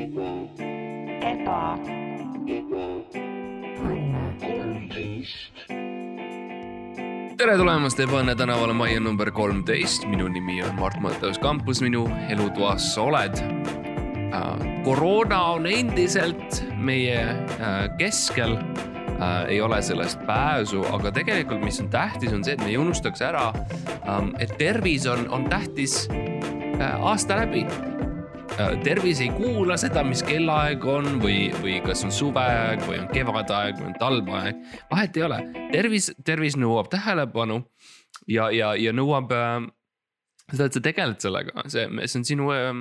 eba, tere tulemast Ebaõnne tänavale majja number kolmteist, minu nimi on Mart Matteus Kampus, minu elutoas sa oled. koroona on endiselt meie äh, keskel. ei ole sellest pääsu, aga tegelikult, mis on tähtis, on see, et me ei unustaks ära, et tervis on, on tähtis äh, aasta läbi tervis ei kuula seda, mis kellaaeg on või, või kas on suveaeg või on kevadaeg või on talveaeg, vahet ei ole. tervis, tervis nõuab tähelepanu ja, ja, ja nõuab äh, seda, et sa tegeled sellega, see, see on sinu äh,,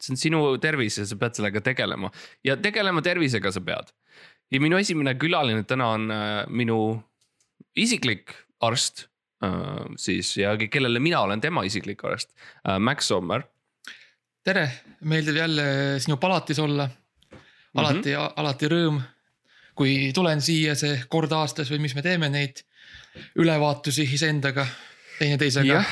see on sinu tervis ja sa pead sellega tegelema ja tegelema tervisega sa pead. ja minu esimene külaline täna on äh, minu isiklik arst äh, siis ja kellele mina olen tema isiklik arst äh,, Max Sommer tere, meeldib jälle sinu palatis olla. alati mm, -hmm. alati rõõm, kui tulen siia see kord aastas või mis me teeme neid ülevaatusi iseendaga, teineteisega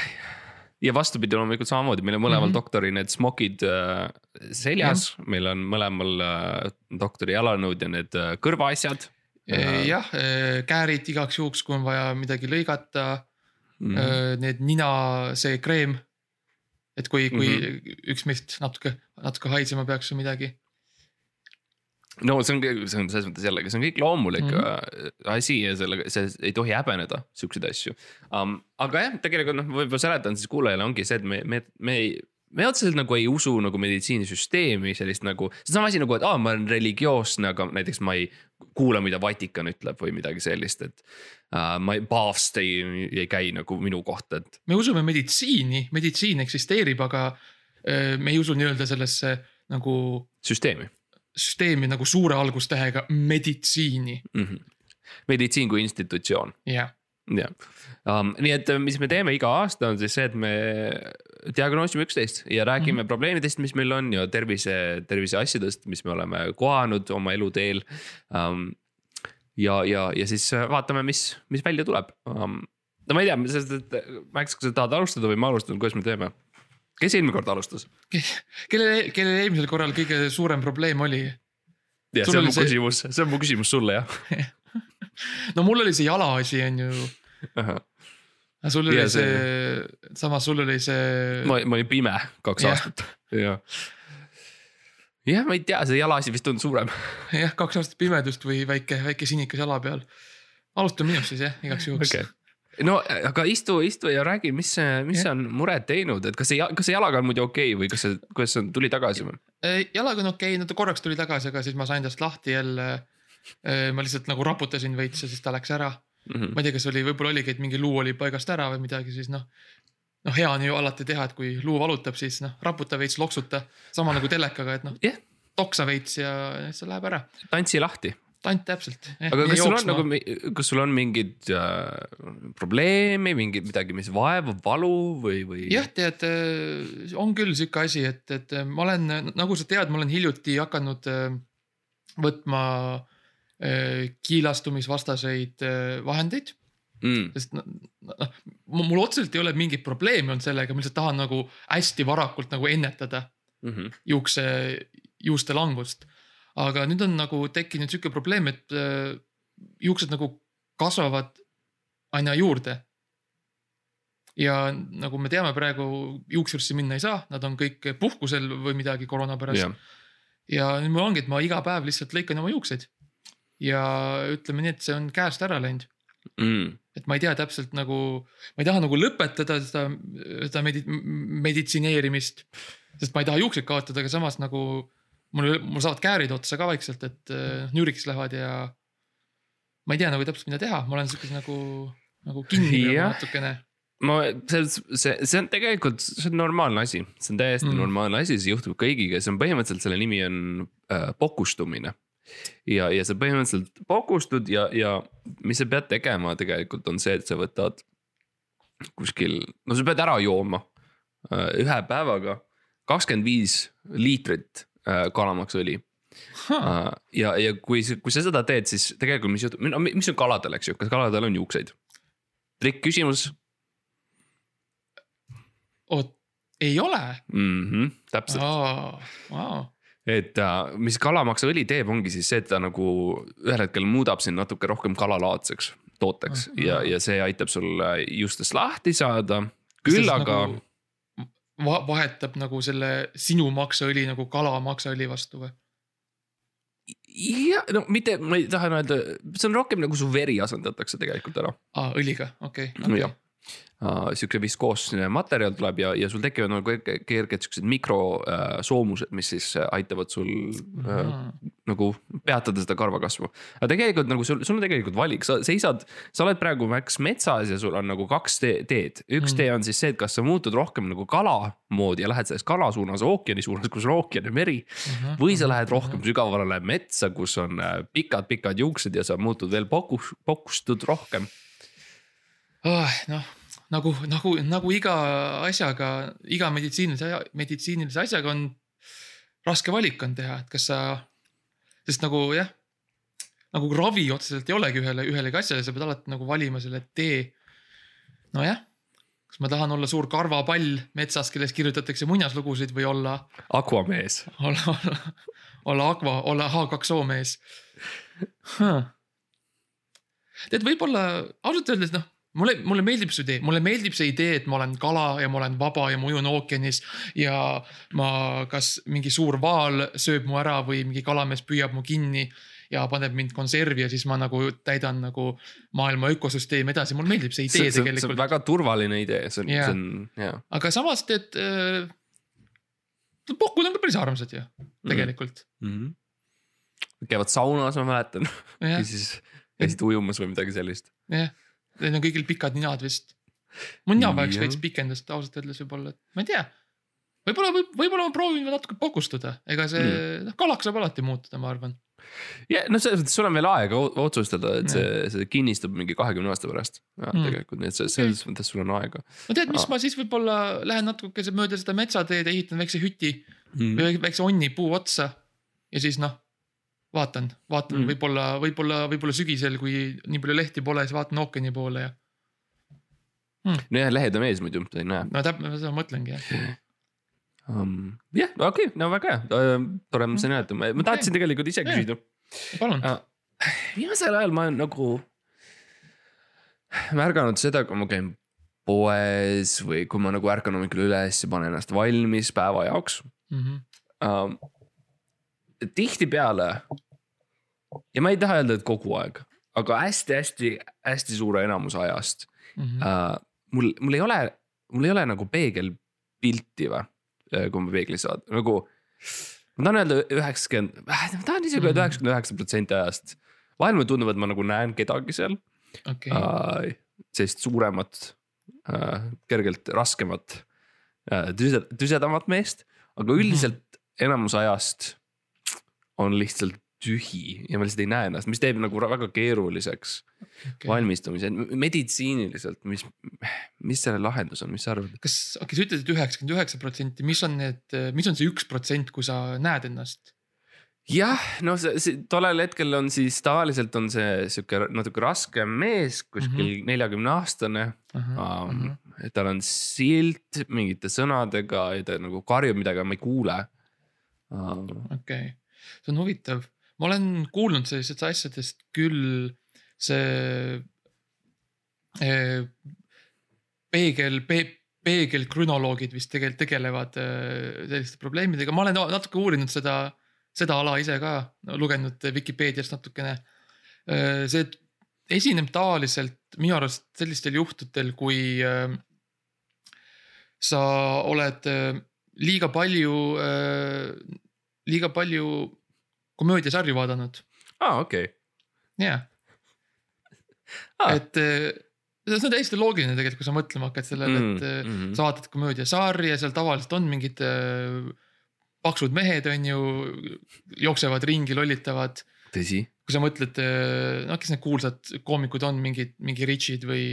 ja vastupidi loomulikult samamoodi, meil on mõlemal mm. -hmm. doktori need smokid äh, seljas, meil on mõlemal äh, doktori jalanõud ja need äh, kõrvaasjad. Eh, jah, käärid igaks juhuks, kui on vaja midagi lõigata mm, -hmm. need nina, see kreem. Et kui, kui mm. -hmm. üks meist natuke, natuke haisema peaks või midagi. no see on, see on selles mõttes jällegi, see on kõik loomulik mm. -hmm. asi ja sellega, see ei tohi häbeneda siukseid asju um,. aga jah, tegelikult noh, võib-olla seletan siis kuulajale ongi see, et me, me, me ei me otseselt nagu ei usu nagu meditsiinisüsteemi sellist nagu, see on sama asi nagu, et aa, ma olen religioosne, aga näiteks ma ei kuula, mida Vatikan ütleb või midagi sellist, et uh, ma ei, paavst ei, ei käi nagu minu kohta, et me usume meditsiini, meditsiin eksisteerib, aga öö, me ei usu nii-öelda sellesse nagu süsteemi süsteemi nagu suure algustähega meditsiini, mm. -hmm. meditsiin kui institutsioon jah. jah um,, nii et mis me teeme iga aasta on siis see, et me diagnoosime üksteist ja räägime mm. -hmm. probleemidest, mis meil on ja tervise, terviseasjadest, mis me oleme kohanud oma eluteel um,. ja, ja, ja siis vaatame, mis, mis välja tuleb um,. no ma ei tea, sest et Max, kas sa tahad alustada või ma alustan, kuidas me teeme? kes eelmine kord alustas? kellel, kellel eelmisel korral kõige suurem probleem oli? ja see on mu see- küsimus, see on mu küsimus sulle jah no mul oli see jala asi, on ju. Aga sul oli Ja see- see, samas sul oli see. ma, ma olin pime kaks Jah. aastat, jah. jah, ma ei tea, see jalaasi vist on suurem jah, kaks aastat pimedust või väike, väike sinikas jala peal. alustame minust siis jah, igaks juhuks okay. no aga istu, istu ja räägi, mis, mis yeah. on muret teinud, et kas see, kas see jalaga on muidu okei okay või kas see, kuidas see tuli tagasi või? okay.. jalaga on okei okay,, no ta korraks tuli tagasi, aga siis ma sain tast lahti jälle. ma lihtsalt nagu raputasin veits ja siis ta läks ära. Ma ei tea, kas oli, võib-olla oligi, et mingi luu oli paigast ära või midagi, siis noh. noh, hea on ju alati teha, et kui luu valutab, siis noh, raputa veits, loksuta. sama nagu telekaga, et noh Jah. toksa veits ja see läheb ära. tantsi lahti, tant täpselt. aga kas sul on nagu, kas sul on mingid äh, probleemi, mingid midagi, mis vaevab, valu või, või? jah, tead, on küll sihuke asi, et, et ma olen, nagu sa tead, ma olen hiljuti hakanud äh, võtma äh, kiilastumisvastaseid äh, vahendeid, mm,. sest noh, mul otseselt ei ole mingit probleemi olnud sellega, ma lihtsalt tahan nagu hästi varakult nagu ennetada mm -hmm. juukse, juuste langust. aga nüüd on nagu tekkinud sihuke probleem, et äh, juuksed nagu kasvavad aina juurde. ja nagu me teame, praegu juuksurisse minna ei saa, nad on kõik puhkusel või midagi koroona pärast jah, ja nüüd mul ongi, et ma iga päev lihtsalt lõikan oma juukseid. Ja ütleme nii, et see on käest ära läinud, mm. et ma ei tea täpselt nagu, ma ei taha nagu lõpetada seda, seda medi-, meditsineerimist. sest ma ei taha juukseid kaotada, aga samas nagu mul, mul saavad käärid otsa ka vaikselt, et äh, nüüriks lähevad ja. ma ei tea nagu täpselt, mida teha, ma olen siukes nagu, nagu kinni nagu natukene. ma, see, see, see on tegelikult, see on normaalne asi, see on täiesti. Mm. normaalne asi, see juhtub kõigiga, see on põhimõtteliselt selle nimi on äh, pokustumine. ja, ja sa põhimõtteliselt pokustud ja, ja mis sa pead tegema tegelikult on see, et sa võtad kuskil, no sa pead ära jooma äh, ühe päevaga kakskümmend viis liitrit äh, kalamaksõli äh,. ja, ja kui, kui sa seda teed, siis tegelikult, mis juhtub, no mis on kaladel, eks ju, kas kaladel on juukseid? trikk küsimus oot, ei ole mm. -hmm, täpselt, oh,. Wow. Et mis kalamaksaõli teeb, ongi siis see, et ta nagu ühel hetkel muudab sind natuke rohkem kalalaadseks tooteks Mhm. ja, ja see aitab sul äh, justest lahti saada. küll aga nagu, va vahetab nagu selle sinu maksaõli nagu kala maksaõli vastu või? ja no mitte, ma ei taha öelda, see on rohkem nagu su veri asendatakse tegelikult ära aa, õliga, okei no,. okei. uh,. sihuke viskoosne materjal tuleb ja, ja sul tekivad nagu kerge- kerged siuksed mikrosoomused uh,, mis siis äh, aitavad sul uh, Ahaa. nagu peatada seda karvakasvu. aga tegelikult nagu sul, sul on tegelikult valik, sa seisad, sa oled praegu Max metsas ja sul on nagu kaks te teed. üks Mm. tee on siis see, et kas sa muutud rohkem nagu kala moodi ja lähed sellest kala suunas ookeani suunas, kus on ookean ja meri. Mhm. või sa lähed rohkem sügavale metsa, kus on pikad-pikad juuksed ja sa muutud veel pokus, pokustud rohkem. Ah, noh, nagu, nagu, nagu iga asjaga, iga meditsiinilise, meditsiinilise asjaga on raske valik on teha, et kas sa, sest nagu jah, nagu ravi otseselt ei olegi ühele, ühelegi asjale, sa pead alati nagu valima selle tee. nojah, kas ma tahan olla suur karvapall metsas, kellest kirjutatakse muinaslugusid või olla, Aquamees. olla, olla, olla Aqua, olla H2O mees huh.. tead, võib-olla ausalt öeldes noh, mulle, mulle meeldib see idee, mulle meeldib see idee, et ma olen kala ja ma olen vaba ja ma ujun ookeanis. ja ma, kas mingi suur vaal sööb mu ära või mingi kalamees püüab mu kinni ja paneb mind konservi ja siis ma nagu täidan nagu maailma ökosüsteemi edasi, mulle meeldib see see, idee see, see on tegelikult. väga turvaline idee, see on see on jaa. aga samas tead äh,. pokud on ka päris armsad ju, tegelikult Mm -hmm. käivad saunas, ma mäletan, ja siis käisid ujumas või midagi sellist. jah, neil on kõigil pikad ninad vist. mu nina vajaks veits pikendust ausalt öeldes võib-olla, et ma ei tea. võib-olla, võib, võib-olla ma proovin natuke pokustuda, ega see Mm. noh, kalaks saab alati muutuda, ma arvan. ja no selles mõttes sul on veel aega otsustada, et see, see kinnistub mingi kahekümne aasta pärast ja, Mm. tegelikult, nii et selles mõttes sul on aega no tead, mis Aa. ma siis võib-olla lähen natukese mööda seda metsateed, ehitan väikse hüti mm.. või väikse onni puu otsa. ja siis noh, vaatan, vaatan Mm. mm. võib-olla, võib-olla, võib-olla sügisel, kui nii palju lehti pole, siis vaatan ookeani poole ja nojah, lehed on ees muidu, sa ei näe no täpselt seda mõtlengi jah. um,. jah, okei okay,, no väga hea, tore, ma sain öelda, ma, ma tahtsin tegelikult ise küsida palun. uh,. viimasel ajal ma olen nagu märganud seda, kui ma käin poes või kui ma nagu ärkan hommikul üles ja panen ennast valmis päeva jaoks Mhm. um,. tihtipeale ja ma ei taha öelda, et kogu aeg, aga hästi-hästi-hästi suure enamuse ajast Mhm. uh, mul, mul ei ole, mul ei ole nagu peegelpilti või, kui ma peeglis vaatan, nagu. ma tahan öelda üheksakümmend, ma tahan isegi öelda Mhm. üheksakümmend üheksa protsenti ajast. vahel mulle tundub, et ma nagu näen kedagi seal okei, uh,, sellist suuremat uh,, kergelt raskemat uh,, tüse-, tüsedamat meest. aga Mhm. üldiselt enamus ajast on lihtsalt tühi ja ma lihtsalt ei näe ennast, mis teeb nagu väga keeruliseks okei. valmistumise, meditsiiniliselt, mis, mis selle lahendus on, mis sa arvad? kas, okei, sa ütlesid üheksakümmend üheksa protsenti, mis on need, mis on see üks protsent, kui sa näed ennast? jah, no see, see tollel hetkel on siis tavaliselt on see sihuke natuke raskem mees, kuskil neljakümne aastane. Mhm. tal on silt mingite sõnadega ja ta nagu karjub midagi, aga ma ei kuule. okei, see on huvitav, ma olen kuulnud sellistest asjadest küll see eh, peegel pe,, peegelkrünoloogid vist tegelikult tegelevad eh, selliste probleemidega, ma olen natuke uurinud seda, seda ala ise ka lugenud Vikipeediast natukene. see esineb tavaliselt minu arust sellistel juhtudel, kui eh, sa oled eh, liiga palju, liiga palju komöödiasarju vaadanud, aa, okei. jah Aa. et eh, see on täiesti loogiline tegelikult, kui sa mõtlema hakkad sellele, Mm, et eh, mhm. sa vaatad komöödiasarja, seal tavaliselt on mingid eh, paksud mehed, on ju, jooksevad ringi, lollitavad. tõsi, kui sa mõtled, noh, kes need kuulsad koomikud on, mingid, mingi Richid või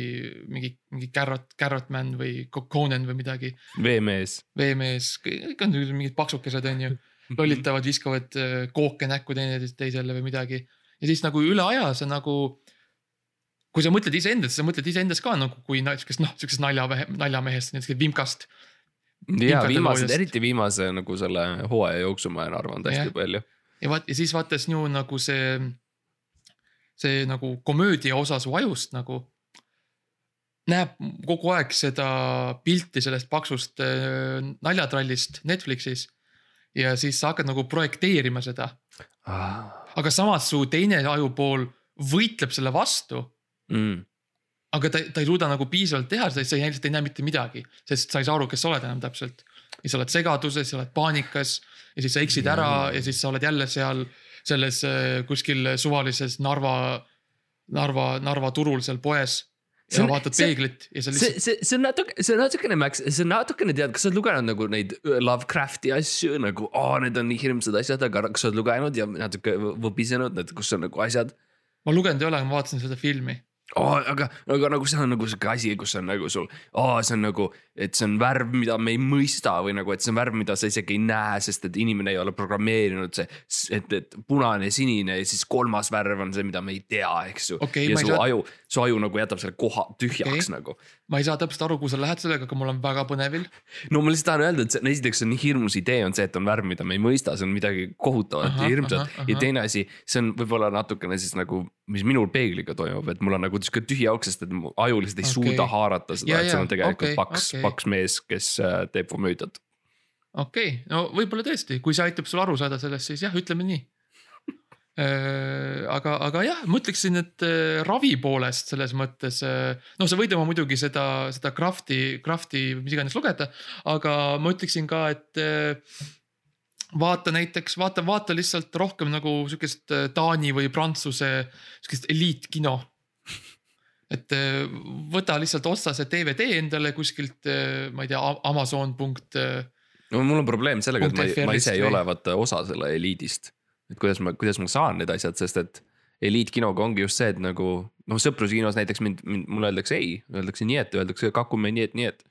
mingi, mingi Carrot, Carrotman või Conan või midagi. veemees. veemees, kõik on mingid paksukesed, on ju, lollitavad, viskavad eh, kooke näkku teineteist teisele või midagi. ja siis nagu üle aja sa nagu, kui sa mõtled iseendast, sa mõtled iseendast ka nagu kui siukest noh, siukest naljamehe, naljamehest, niisugust vimkast. ja viimased, eriti viimase nagu selle hooaja jooksul ma arvanud hästi Jah. palju. ja vaat ja siis vaata Snu nagu see, see nagu komöödia osas Vajust nagu näeb kogu aeg seda pilti sellest paksust äh, naljatrallist Netflixis. Ja siis sa hakkad nagu projekteerima seda, aga samas su teine ajupool võitleb selle vastu Mm. aga ta, ta ei suuda nagu piisavalt teha seda, sa ei- lihtsalt ei näe mitte midagi, sest sa ei saa aru, kes sa oled enam täpselt. ja sa oled segaduses, sa oled paanikas ja siis sa eksid ära ja siis sa oled jälle seal selles äh, kuskil suvalises Narva, Narva, Narva turul seal poes. Ja on- vaatad peeglit ja sa lihtsalt, see, see on natuke, see on natukene, Max, see on natukene tead, kas sa oled lugenud nagu neid Lovecrafti asju nagu, aa, need on nii hirmsad asjad, aga kas sa oled lugenud ja natuke võbisenud, need, kus on nagu asjad. ma lugenud ei ole, ma vaatasin seda filmi. Oh, aga, aga nagu see on nagu sihuke asi, kus on nagu sul oh,, see on nagu, et see on värv, mida me ei mõista või nagu, et see on värv, mida sa isegi ei näe, sest et inimene ei ole programmeerinud see. et, et punane, sinine ja siis kolmas värv on see, mida me ei tea, eks ju Okei, ja su saa- aju, su aju nagu jätab selle koha tühjaks okay. nagu. ma ei saa täpselt aru, kuhu sa lähed sellega, aga mul on väga põnevil. no ma lihtsalt tahan öelda, et see on esiteks on nii hirmus idee on see, et on värv, mida me ei mõista, see on midagi kohutavat Ahah, ja hirmsat ja teine asi, see on võib-olla natukene siis nagu, mis minul peegliga toimub, et mul on nagu sihuke tühi auk, sest et mu aju lihtsalt ei okay. suuda haarata seda et seal on tegelikult okay, paks okay., paks mees, kes äh, teeb komöödiat. okei okay., no võib-olla tõesti, kui see aitab sul aru saada sellest, siis jah, ütleme nii. aga, aga jah, ma ütleksin, et äh, ravi poolest selles mõttes, noh, sa võid oma muidugi seda, seda Crafti, Crafti mis iganes lugeda, aga ma ütleksin ka, et äh, vaata näiteks, vaata, vaata lihtsalt rohkem nagu sihukest äh, Taani või Prantsuse sihukest eliitkino. Et äh, võta lihtsalt osta see DVD endale kuskilt, ma ei tea, Amazon punkt äh, no mul on probleem sellega, et ma, ma ise ei ole vaata osa selle eliidist. et kuidas ma, kuidas ma saan need asjad, sest et eliitkinoga ongi just see, et nagu noh, sõpruskinos näiteks mind, mind, mulle öeldakse ei, öeldakse nii, et öeldakse kakume nii, et nii, et.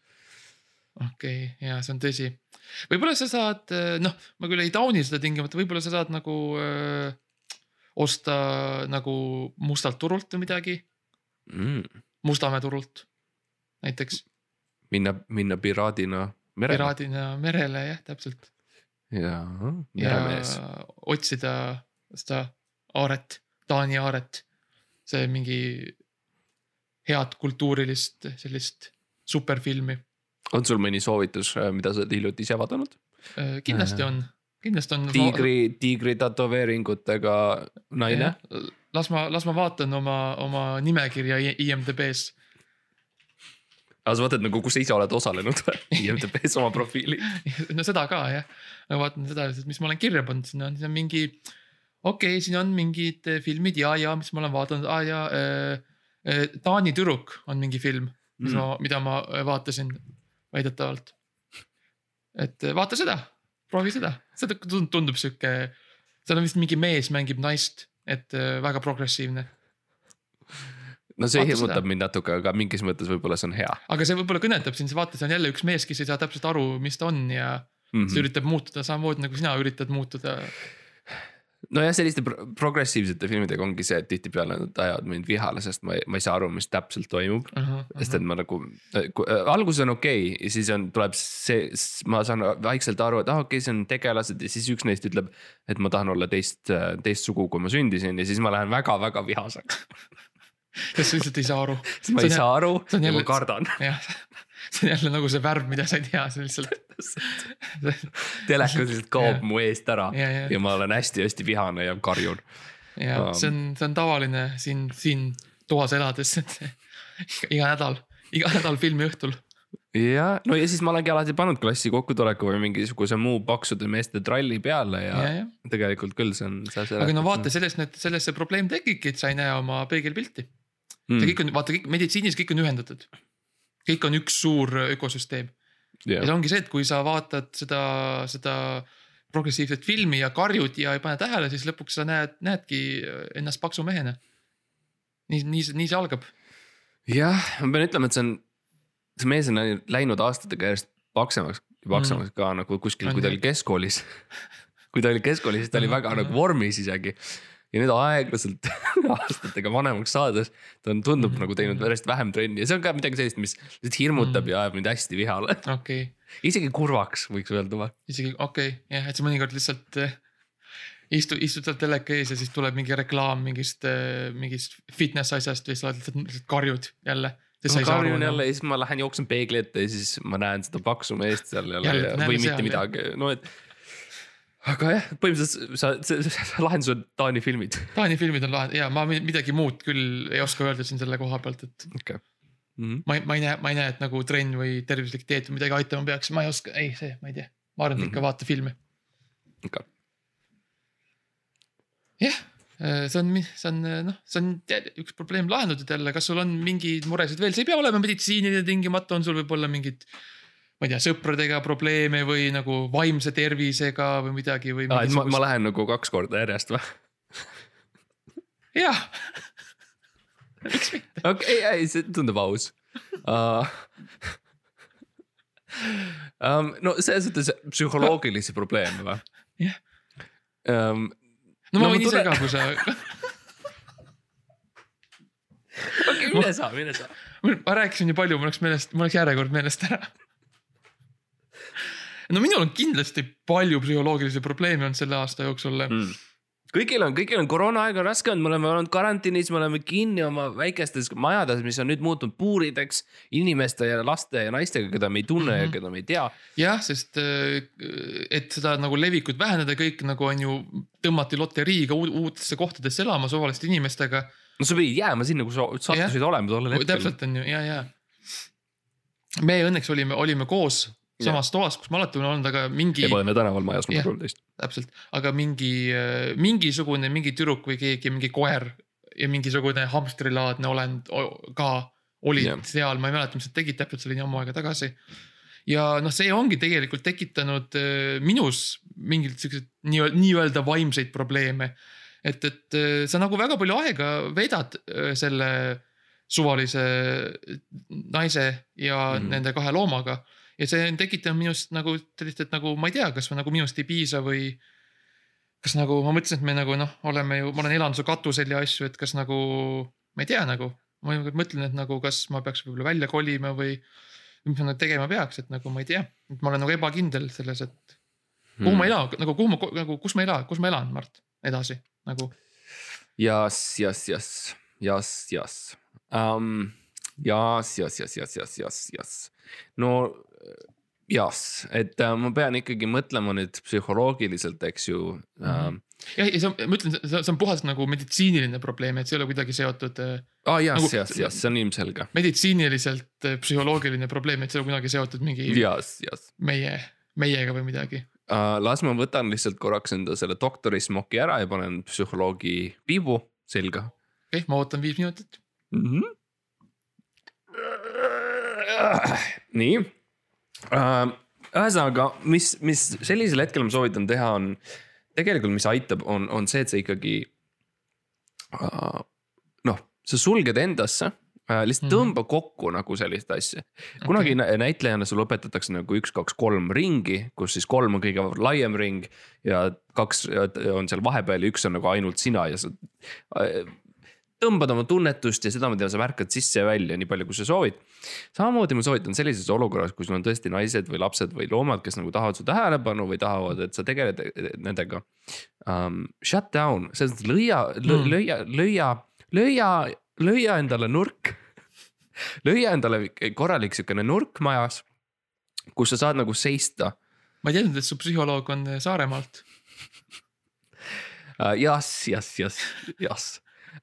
okei okay,, ja see on tõsi. võib-olla sa saad, noh, ma küll ei tauni seda tingimata, võib-olla sa saad nagu öö, osta nagu mustalt turult või midagi, Mm. Mustamäe turult näiteks. minna, minna piraadina merele. piraadina merele jah, täpselt. jaa, ja meremees. otsida seda aaret, Taani aaret. see mingi head kultuurilist sellist superfilmi. on sul mõni soovitus, mida sa oled hiljuti ise vaadanud? kindlasti on, kindlasti on. tiigri, tiigri tätoveeringutega naine. Las ma, las ma vaatan oma, oma nimekirja IMDB-s. aga sa vaatad nagu, kus sa ise oled osalenud IMDB-s oma profiili. no seda ka jah, ma vaatan seda, mis ma olen kirja pannud, siin on, mingi. okei okay,, siin on mingid eh, filmid ja, ja mis ma olen vaadanud ah,, ja äh,. Taani tüdruk on mingi film, mis Mm. ma, mida ma vaatasin väidetavalt. et vaata seda, proovi seda, tund- tundub sihuke, seal on vist mingi mees mängib naist, et äh, väga progressiivne no see Vaata hirmutab seda. mind natuke, aga mingis mõttes võib-olla see on hea aga see võib-olla kõnetab sind, vaata, see on jälle üks mees, kes ei saa täpselt aru, mis ta on ja mm. mm. ta üritab muutuda samamoodi nagu sina üritad muutuda. nojah, selliste pro progressiivsete filmidega ongi see, et tihtipeale nad ajavad mind vihale, sest ma ei, ma ei saa aru, mis täpselt toimub. sest et ma nagu äh,, alguses on okei okay, ja siis on, tuleb see, ma saan vaikselt aru, et ah okei okay,, see on tegelased ja siis üks neist ütleb. et ma tahan olla teist, teist sugu, kui ma sündisin ja siis ma lähen väga-väga vihaseks. sest sa lihtsalt ei saa aru. siis ma ei saa aru ja ma kardan. jah, see on jälle nagu see värv, mida sa ei tea, see lihtsalt. telekas lihtsalt kaob mu eest ära Ja, ja. ja ma olen hästi-hästi vihane ja karjun. ja Um. see on, see on tavaline siin, siin toas elades, et iga, nädal, iga nädal filmi õhtul. ja no ja siis ma olengi alati pannud klassi kokkutuleku või mingisuguse muu paksude meeste tralli peale ja, ja, ja. tegelikult küll see on. aga no vaata, sellest nüüd, sellest see probleem tekibki, et sa ei näe oma peegelpilti. mm, see kõik on, vaata kõik meditsiinis kõik on ühendatud. Kõik on üks suur ökosüsteem ja jah. see ongi see, et kui sa vaatad seda, seda progressiivset filmi ja karjud ja ei pane tähele, siis lõpuks sa näed, näedki ennast paksu mehena. nii, nii, nii see algab. jah, ma pean ütlema, et see on, see mees on läinud aastatega järjest paksemaks, paksemaks mm. ka nagu kuskil, kui ta oli keskkoolis. kui ta oli keskkoolis, siis ta oli Ahah, väga nagu vormis isegi. Ja nüüd aeglaselt aastatega vanemaks saades ta on, tundub Mhm. nagu teinud järjest vähem trenni ja see on ka midagi sellist, mis lihtsalt hirmutab Mhm. ja ajab mind hästi vihale. okei okay., isegi kurvaks võiks öelda või? isegi okei okay., jah, et sa mõnikord lihtsalt äh, istu, istud seal teleka ees ja siis tuleb mingi reklaam mingist, mingist fitness asjast ja siis oled lihtsalt, lihtsalt karjud jälle. ma karjun jälle ja siis ma lähen jooksen peegli ette ja siis ma näen seda paksu meest seal jälle, Jälle, näeme või mitte midagi, no et. Aga jah, põhimõtteliselt sa, see, lahendus on Taani filmid. Taani filmid on lahe ja ma mi- midagi muud küll ei oska öelda siin selle koha pealt, et okay. mm. -hmm. ma ei, ma ei näe, ma ei näe, et nagu trenn või tervislik dieet või midagi aitama peaks, ma ei oska, ei see, ma ei tea, ma arvan, et ikka Mhm. vaata filmi. Okay. jah, see on, see on noh, see on tead- üks probleem lahendatud jälle, kas sul on mingeid muresid veel, see ei pea olema meditsiiniline tingimata, on sul võib-olla mingid. Ma ei tea, sõpradega probleeme või nagu vaimse tervisega või midagi või Ah, et ma, ma lähen nagu kaks korda järjest või? jah, miks mitte, okei, ei, see tundub aus uh,. Um, no selles suhtes psühholoogilisi probleeme või Jah. um,? no ma No ma võin ise tule- ka, kui sa okei, mine sa, mine sa. ma rääkisin nii palju, mul läks meelest, mul läks järjekord meelest ära. No minul on kindlasti palju psühholoogilisi probleeme olnud selle aasta jooksul mm.. kõigil on, kõigil on koroonaaeg on raske olnud, me oleme olnud karantiinis, me oleme kinni oma väikestes majades, mis on nüüd muutunud puurideks inimeste ja laste ja naistega, keda me ei tunne mm -hmm. ja Mhm. keda me ei tea. jah, sest äh, et seda nagu levikut vähendada, kõik nagu on ju, tõmmati loteriiga uut, uutesse kohtadesse elama suvaliste inimestega. no sa pidid jääma sinna, kus sa sattusid olema tollel hetkel. täpselt on ju ja, ja. me õnneks olime, olime koos samas toas, kus me alati oleme olnud, aga mingi, Ebaõnne tänaval majas Jah. number kolmteist. täpselt, aga mingi, mingisugune mingi tüdruk või keegi, mingi koer ja mingisugune hamstrilaadne olend ka olid yeah. seal, ma ei mäleta, mis nad tegid täpselt, see oli nii ammu aega tagasi. ja noh, see ongi tegelikult tekitanud äh, minus mingeid siukseid nii-öelda, nii-öelda vaimseid probleeme. et, et äh, sa nagu väga palju aega veedad äh, selle suvalise naise ja mm. -hmm. nende kahe loomaga ja see on tekitanud minust nagu sellist, et nagu ma ei tea, kas nagu minust ei piisa või kas nagu ma mõtlesin, et me nagu noh, oleme ju, ma olen elanud su katusel ja asju, et kas nagu ma ei tea nagu, ma mõtlen, et nagu kas ma peaks võib-olla välja kolima või mis ma nagu tegema peaks, et nagu ma ei tea, et ma olen nagu ebakindel selles, et kuhu Hmm. ma elan, nagu kuhu ma nagu, kus ma elan, kus ma elan, Mart, edasi nagu. jas, jas, jas, jas, jas um,. jas, jas, jas, jas, jas, jas. no jas, et äh, ma pean ikkagi mõtlema nüüd psühholoogiliselt, eks ju ähm, jah, ja see on, ma ütlen, see on puhas nagu meditsiiniline probleem, et see ei ole kuidagi seotud äh, ah,. jas Nagu-, jas, jas, see on ilmselge. meditsiiniliselt äh, psühholoogiline probleem, et see ei ole kunagi seotud mingi jas, jas meie, meiega või midagi. uh,. las ma võtan lihtsalt korraks enda selle doktori smoki ära ja panen psühholoogi piibu selga okei okay,, ma ootan viis minutit. mm. -hmm. nii ühesõnaga, mis, mis sellisel hetkel ma soovitan teha, on tegelikult, mis aitab, on, on see, et sa ikkagi uh, noh, sa sulged endasse uh,, lihtsalt Mhm. tõmba kokku nagu sellist asja. kunagi okay. näitlejana sulle õpetatakse nagu üks, kaks, kolm ringi, kus siis kolm on kõige laiem ring ja kaks on seal vahepeal ja üks on nagu ainult sina ja sa äh, tõmbad oma tunnetust ja seda, mida sa märkad sisse ja välja, nii palju, kui sa soovid. samamoodi ma soovitan sellises olukorras, kui sul on tõesti naised või lapsed või loomad, kes nagu tahavad su tähelepanu või tahavad, et sa tegeled nendega um,. Shut down, selles mõttes lõia lõ, Mm., lõia, lõia, lõia, lõia endale nurk. lõia endale korralik sihukene nurk majas, kus sa saad nagu seista ma ei teadnud, et su psühholoog on äh, Saaremaalt. uh,. jas, jas, jas, jas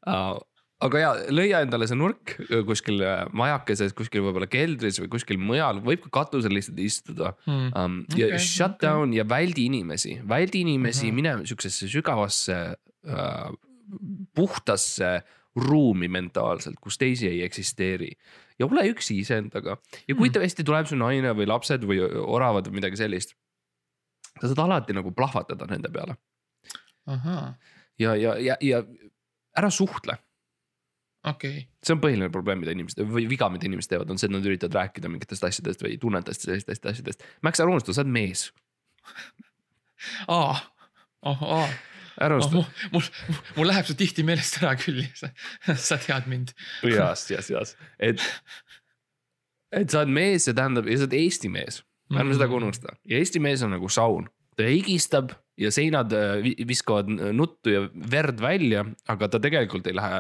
uh,. Aga ja lõia endale see nurk kuskil majakeses, kuskil võib-olla keldris või kuskil mujal, võib ka katusel lihtsalt istuda Hmm. um,. ja Okei, shut okei. down ja väldi inimesi, väldi inimesi Mhm. mm, -hmm. mine siuksesse sügavasse uh, puhtasse ruumi mentaalselt, kus teisi ei eksisteeri ja ole üksi iseendaga ja kui Mhm. tõesti tuleb su naine või lapsed või oravad või midagi sellist. sa saad alati nagu plahvatada nende peale ja, ja, ja, ja ära suhtle, okei, see on põhiline probleem, mida inimesed või viga, mida inimesed teevad, on see, et nad üritavad rääkida mingitest asjadest või tunnetest sellistest asjadest. Max, ära unusta, sa oled mees. aa, aa, ära unusta. mul, mul, mul läheb see tihti meelest ära küll. Sa, tead mind. jas, jas, jas, et. et sa oled mees, see tähendab ja sa oled Eesti mees, ärme seda ka unusta. Ja Eesti mees on nagu saun, ta higistab ja seinad äh, vi- viskavad nuttu ja verd välja, aga ta tegelikult ei lähe,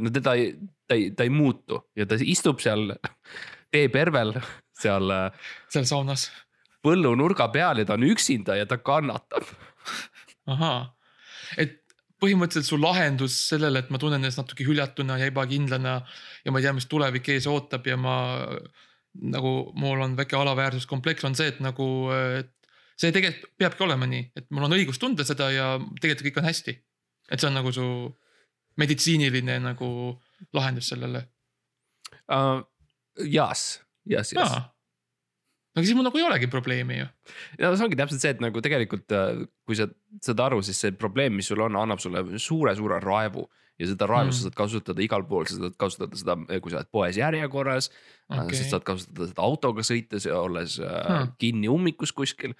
no teda ei, ta ei, ta ei muutu. Ja ta istub seal teepervel seal äh, seal saunas, põllu nurga peal ja ta on üksinda ja ta kannatab. ahaa, et põhimõtteliselt su lahendus sellele, et ma tunnen ennast natuke hüljatuna ja ebakindlana ja ma ei tea, mis tulevik ees ootab ja ma nagu mul on väike alaväärsuskompleks on see, et nagu, et see tegelikult peabki olema nii, et mul on õigus tunda seda ja tegelikult kõik on hästi. et see on nagu su meditsiiniline nagu lahendus sellele. Uh, jas, jas, jas. Aga siis mul nagu ei olegi probleemi ju. ja see ongi täpselt see, et nagu tegelikult, kui sa saad aru, siis see probleem, mis sul on, annab sulle suure-suure raevu. ja seda raevu Mm. sa saad kasutada igal pool, sa saad kasutada seda, kui sa oled poes järjekorras okay.. Okei. sa saad kasutada seda autoga sõites ja olles hmm. Kinni ummikus kuskil.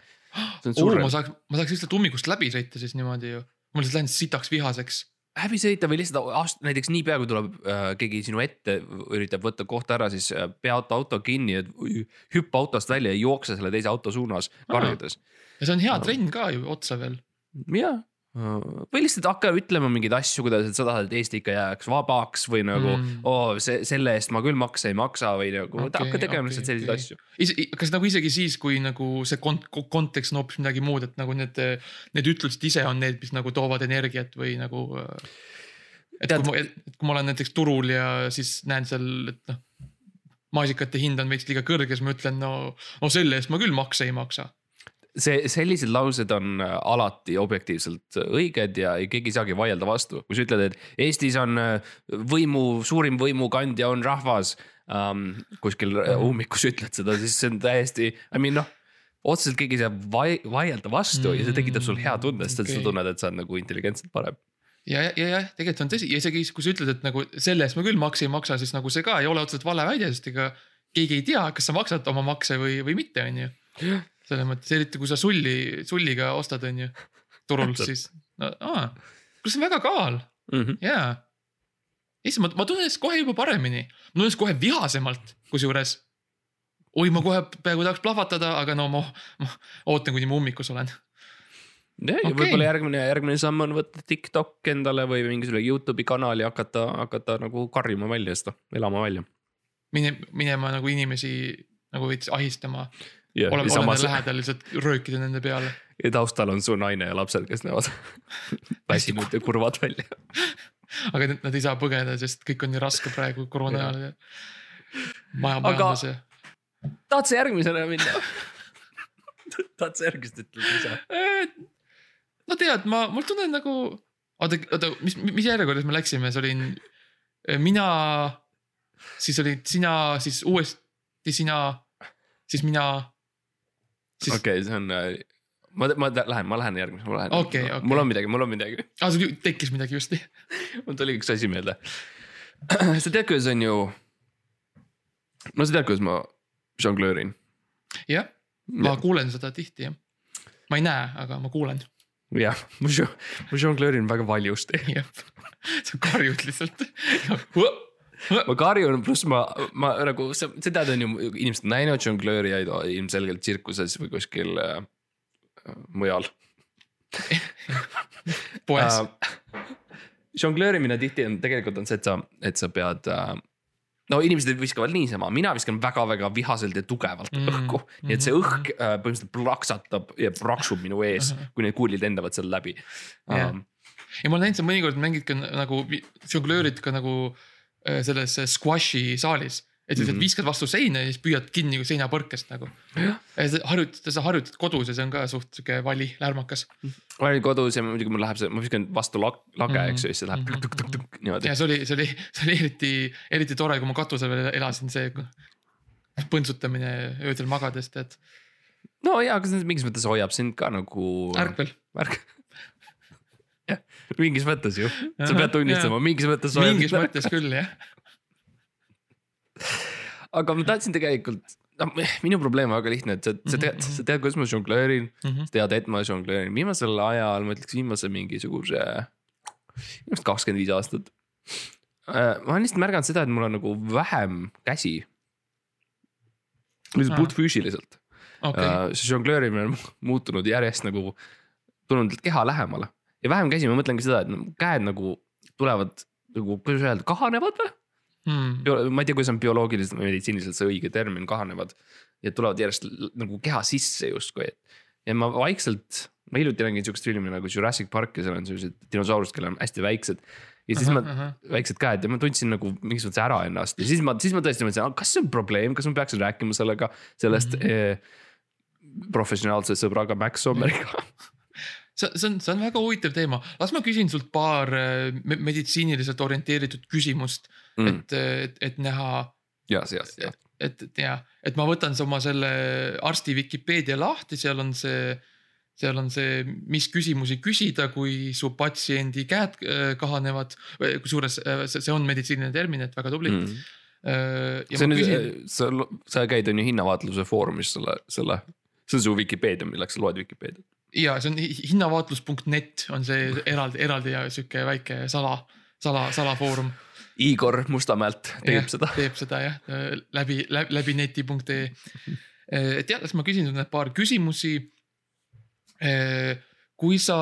see on oo, suur ma saaks, ma saaks lihtsalt ummikust läbi sõita siis niimoodi ju. ma lihtsalt lähen sitaks vihaseks. Häbi sõita või lihtsalt ast-, näiteks niipea kui tuleb äh, keegi sinu ette, üritab võtta kohta ära, siis äh, peata auto kinni, et hüppa autost välja ja jookse selle teise auto suunas karjudes. ja see on hea No. trenn ka ju otsa veel. ja, või lihtsalt hakka ütlema mingeid asju, kuidas, et sa tahad, et Eesti ikka jääks vabaks või nagu Mm. oo, see, selle eest ma küll makse ei maksa või nagu okay, hakka tegema okei, lihtsalt selliseid okei. asju. kas nagu isegi siis, kui nagu see kont-, kontekst on hoopis midagi muud, et nagu need, need ütlused ise on need, mis nagu toovad energiat või nagu. et Tead- kui ma, et kui ma olen näiteks turul ja siis näen seal, et noh. maasikate hind on veits liiga kõrge, siis ma ütlen, no, no selle eest ma küll makse ei maksa. see, sellised laused on äh, alati objektiivselt õiged ja keegi ei saagi vaielda vastu, kui sa ütled, et Eestis on äh, võimu, suurim võimukandja on rahvas um,. kuskil äh, ummikus ütled seda, siis see on täiesti, I mean noh otseselt keegi ei saa vai-, vaielda vastu mm, ja see tekitab sul hea tunde, sest okei. sa tunned, et sa oled nagu intelligentselt parem. ja, ja, ja jah, tegelikult on tõsi ja isegi kui sa ütled, et nagu selle eest ma küll makse ei maksa, siis nagu see ka ei ole otseselt vale väide, sest ega keegi ei tea, kas sa maksad oma makse või, või mitte, on ju. Selles mõttes, eriti kui sa sulli, sulliga ostad, on ju, turul, siis no,, aa, kuule see on väga kaal, Mm -hmm. jaa. issand, ma, ma tunnen ennast kohe juba paremini, ma tunnen ennast kohe vihasemalt, kusjuures. oi, ma kohe peaaegu tahaks plahvatada, aga no ma, ma ootan, kuni ma ummikus olen. ja, ja Okei. võib-olla järgmine, järgmine samm on võtta TikTok endale või mingisugune Youtube'i kanal ja hakata, hakata nagu karjuma välja seda, elama välja. mine, minema nagu inimesi nagu veits ahistama ja, oleme, oleme samas lähedal lihtsalt röökida nende peale. ja taustal on su naine ja lapsed, kes näevad väsinud ja kurvad välja. aga nad, nad ei saa põgeda, sest kõik on nii raske praegu koroona ajal ja. maja Aga- majandus ja. tahad sa järgmisena minna? tahad sa järgmist ütelda ise? no tead, ma, mul tunne nagu, oota, oota, mis, mis järjekorras me läksime, see olin eh, mina, siis olid sina, siis uuesti sina, siis mina. Siis okay., okei, see on, ma, ma tä- lähen, ma lähen järgmisena, ma lähen Okei, okei. mul on midagi, mul on midagi, ah, sul tekkis midagi just. mul tuli üks asi meelde. sa tead, kuidas on ju, no sa tead, kuidas ma žonglöörin? jah, ma kuulen seda tihti jah. ma ei näe, aga ma kuulen. jah, ma ma žonglöörin väga valjusti. jah, sa karjud lihtsalt. ma karjun, pluss ma, ma nagu sa, sa tead, on ju inimesed on näinud žonglöörijaid ilmselgelt tsirkuses või kuskil äh, mujal poes. äh,. žonglöörimine tihti on tegelikult on see, et sa, et sa pead äh, no inimesed viskavad niisama, mina viskan väga-väga vihaselt ja tugevalt mm, Mm, õhku, nii et see õhk äh, põhimõtteliselt plaksatab ja praksub minu ees, kui need kuulid lendavad seal läbi um,. ja ma olen näinud, sa mõnikord mängid ka nagu, žonglöörid ka nagu äh, selles äh, squash'i saalis. et sa lihtsalt Mhm. viskad vastu seina ja siis püüad kinni seinapõrkest nagu. harjutad, sa harjutad kodus ja see on ka suht sihuke vali, lärmakas. ma olin kodus ja muidugi mul läheb see, ma viskan vastu lag- lage Mhm. eks ju, siis see läheb Mhm. tuk-tuk-tuk niimoodi ja see oli, see oli, see oli eriti, eriti tore, kui ma katusel veel elasin, see põntsutamine öödel magades, tead, no jaa, aga see mingis mõttes hoiab sind ka nagu. ärkvel. ärk. Mingis mõttes ju, sa pead tunnistama, mingis mõttes. mingis mõttes küll jah. aga ma tahtsin tegelikult no, minu probleem on väga lihtne, et sa, sa tead, Mhm, mhm. sa tead, kuidas ma žongleerin, Mhm. sa tead, et ma žongleerin, viimasel ajal ma ütleks viimase mingisuguse, arust kakskümmend viis aastat. ma olen lihtsalt märganud seda, et mul on nagu vähem käsi. lihtsalt puhtfüüsiliselt okay., see žongleerimine on muutunud järjest nagu, tulnud keha lähemale ja vähem käsi, ma mõtlengi seda, et käed nagu tulevad nagu, kuidas öelda, kahanevad või? Hmm. ma ei tea, kuidas on bioloogiliselt või meditsiiniliselt see õige termin, kahanevad ja tulevad järjest nagu keha sisse justkui, et. ja ma vaikselt, ma hiljuti nägin sihukest filmi nagu Jurassic Park ja seal on sellised dinosaurused, kellel on hästi väiksed. ja siis ma, väiksed käed ja ma tundsin nagu mingis mõttes ära ennast ja siis ma, siis ma tõesti mõtlesin, kas see on probleem, kas ma peaksin rääkima sellega, sellest mm. -hmm. eh, professionaalse sõbraga Max Sommeriga. see, see on, see on väga huvitav teema, las ma küsin sult paar äh, me- meditsiiniliselt orienteeritud küsimust mm., et, et, et näha, ja, ja, ja, et, et ja, et ma võtan oma selle arsti Vikipeedia lahti, seal on see, seal on see, mis küsimusi küsida, kui su patsiendi käed äh, kahanevad. kusjuures äh, see, see on meditsiiniline termin, et väga tubli mm.. ja see on küsin, sa, sa käid on ju hinnavaatluse foorumis selle, selle, see on su Vikipeedia, milleks sa loed Vikipeediat. Ja see on hi- hinnavaatlus.net on see eraldi, eraldi ja sihuke väike sala, sala, salafoorum Igor Mustamäelt teeb jah, seda. teeb seda jah, läbi, läbi, läbi neti.ee. et jah, las ma küsin need paar küsimusi. kui sa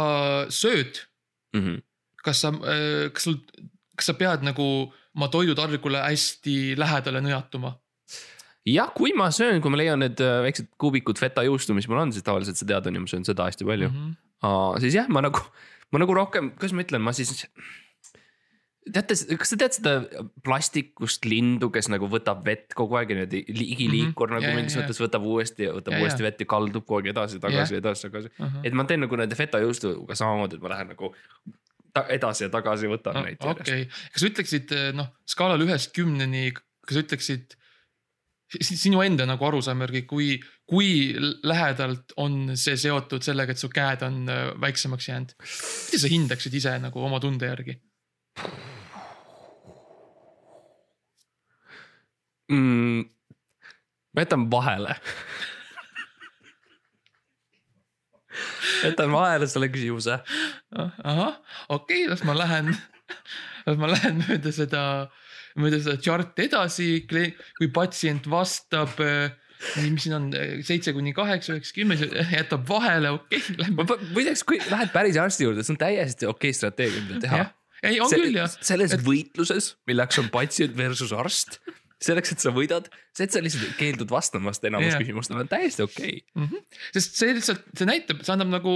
sööd, Mhm. kas sa, kas sul, kas sa pead nagu oma toidutarvikule hästi lähedale nõjatuma? jah, kui ma söön, kui ma leian need äh, väiksed kuubikud feta juustu, mis mul on, siis tavaliselt sa tead, on ju, ma söön seda hästi palju mm. -hmm. siis jah, ma nagu, ma nagu rohkem, kuidas ma ütlen, ma siis. teate, kas te teate seda plastikust lindu, kes nagu võtab vett kogu aeg ja niimoodi igiliikur mm -hmm. Nagu ja, mingis ja. mõttes võtab uuesti ja võtab Ja, uuesti ja. vett ja kaldub kogu aeg edasi, tagasi Ja. ja., edasi, tagasi. Mhm. et ma teen nagu nende feta juustuga samamoodi, et ma lähen nagu edasi ja tagasi võtan oh, neid järjest. okei, kas sa ütleksid noh, skaalal ühest kümneni, kas ütleksid si- sinu enda nagu arusaam järgi, kui, kui lähedalt on see seotud sellega, et su käed on äh, väiksemaks jäänud? mida sa hindaksid ise nagu oma tunde järgi? mm,. ma jätan vahele. jätan vahele selle küsimuse. ahah, okei okay,, las ma lähen, las ma lähen mööda seda, mööda seda chart'i edasi, kui patsient vastab. nii, mis siin on, seitse kuni kaheksa, üheksa, kümme, jätab vahele, okei okay,, lähme. muideks, kui lähed päris arsti juurde, see on täiesti okei strateegia, mida teha ei on küll jah. selles Et- võitluses, milleks on patsient versus arst, selleks, et sa võidad, see, et sa lihtsalt keeldud vastamast enamus yeah. küsimustele on täiesti okei okay.. sest see lihtsalt, see näitab, see annab nagu,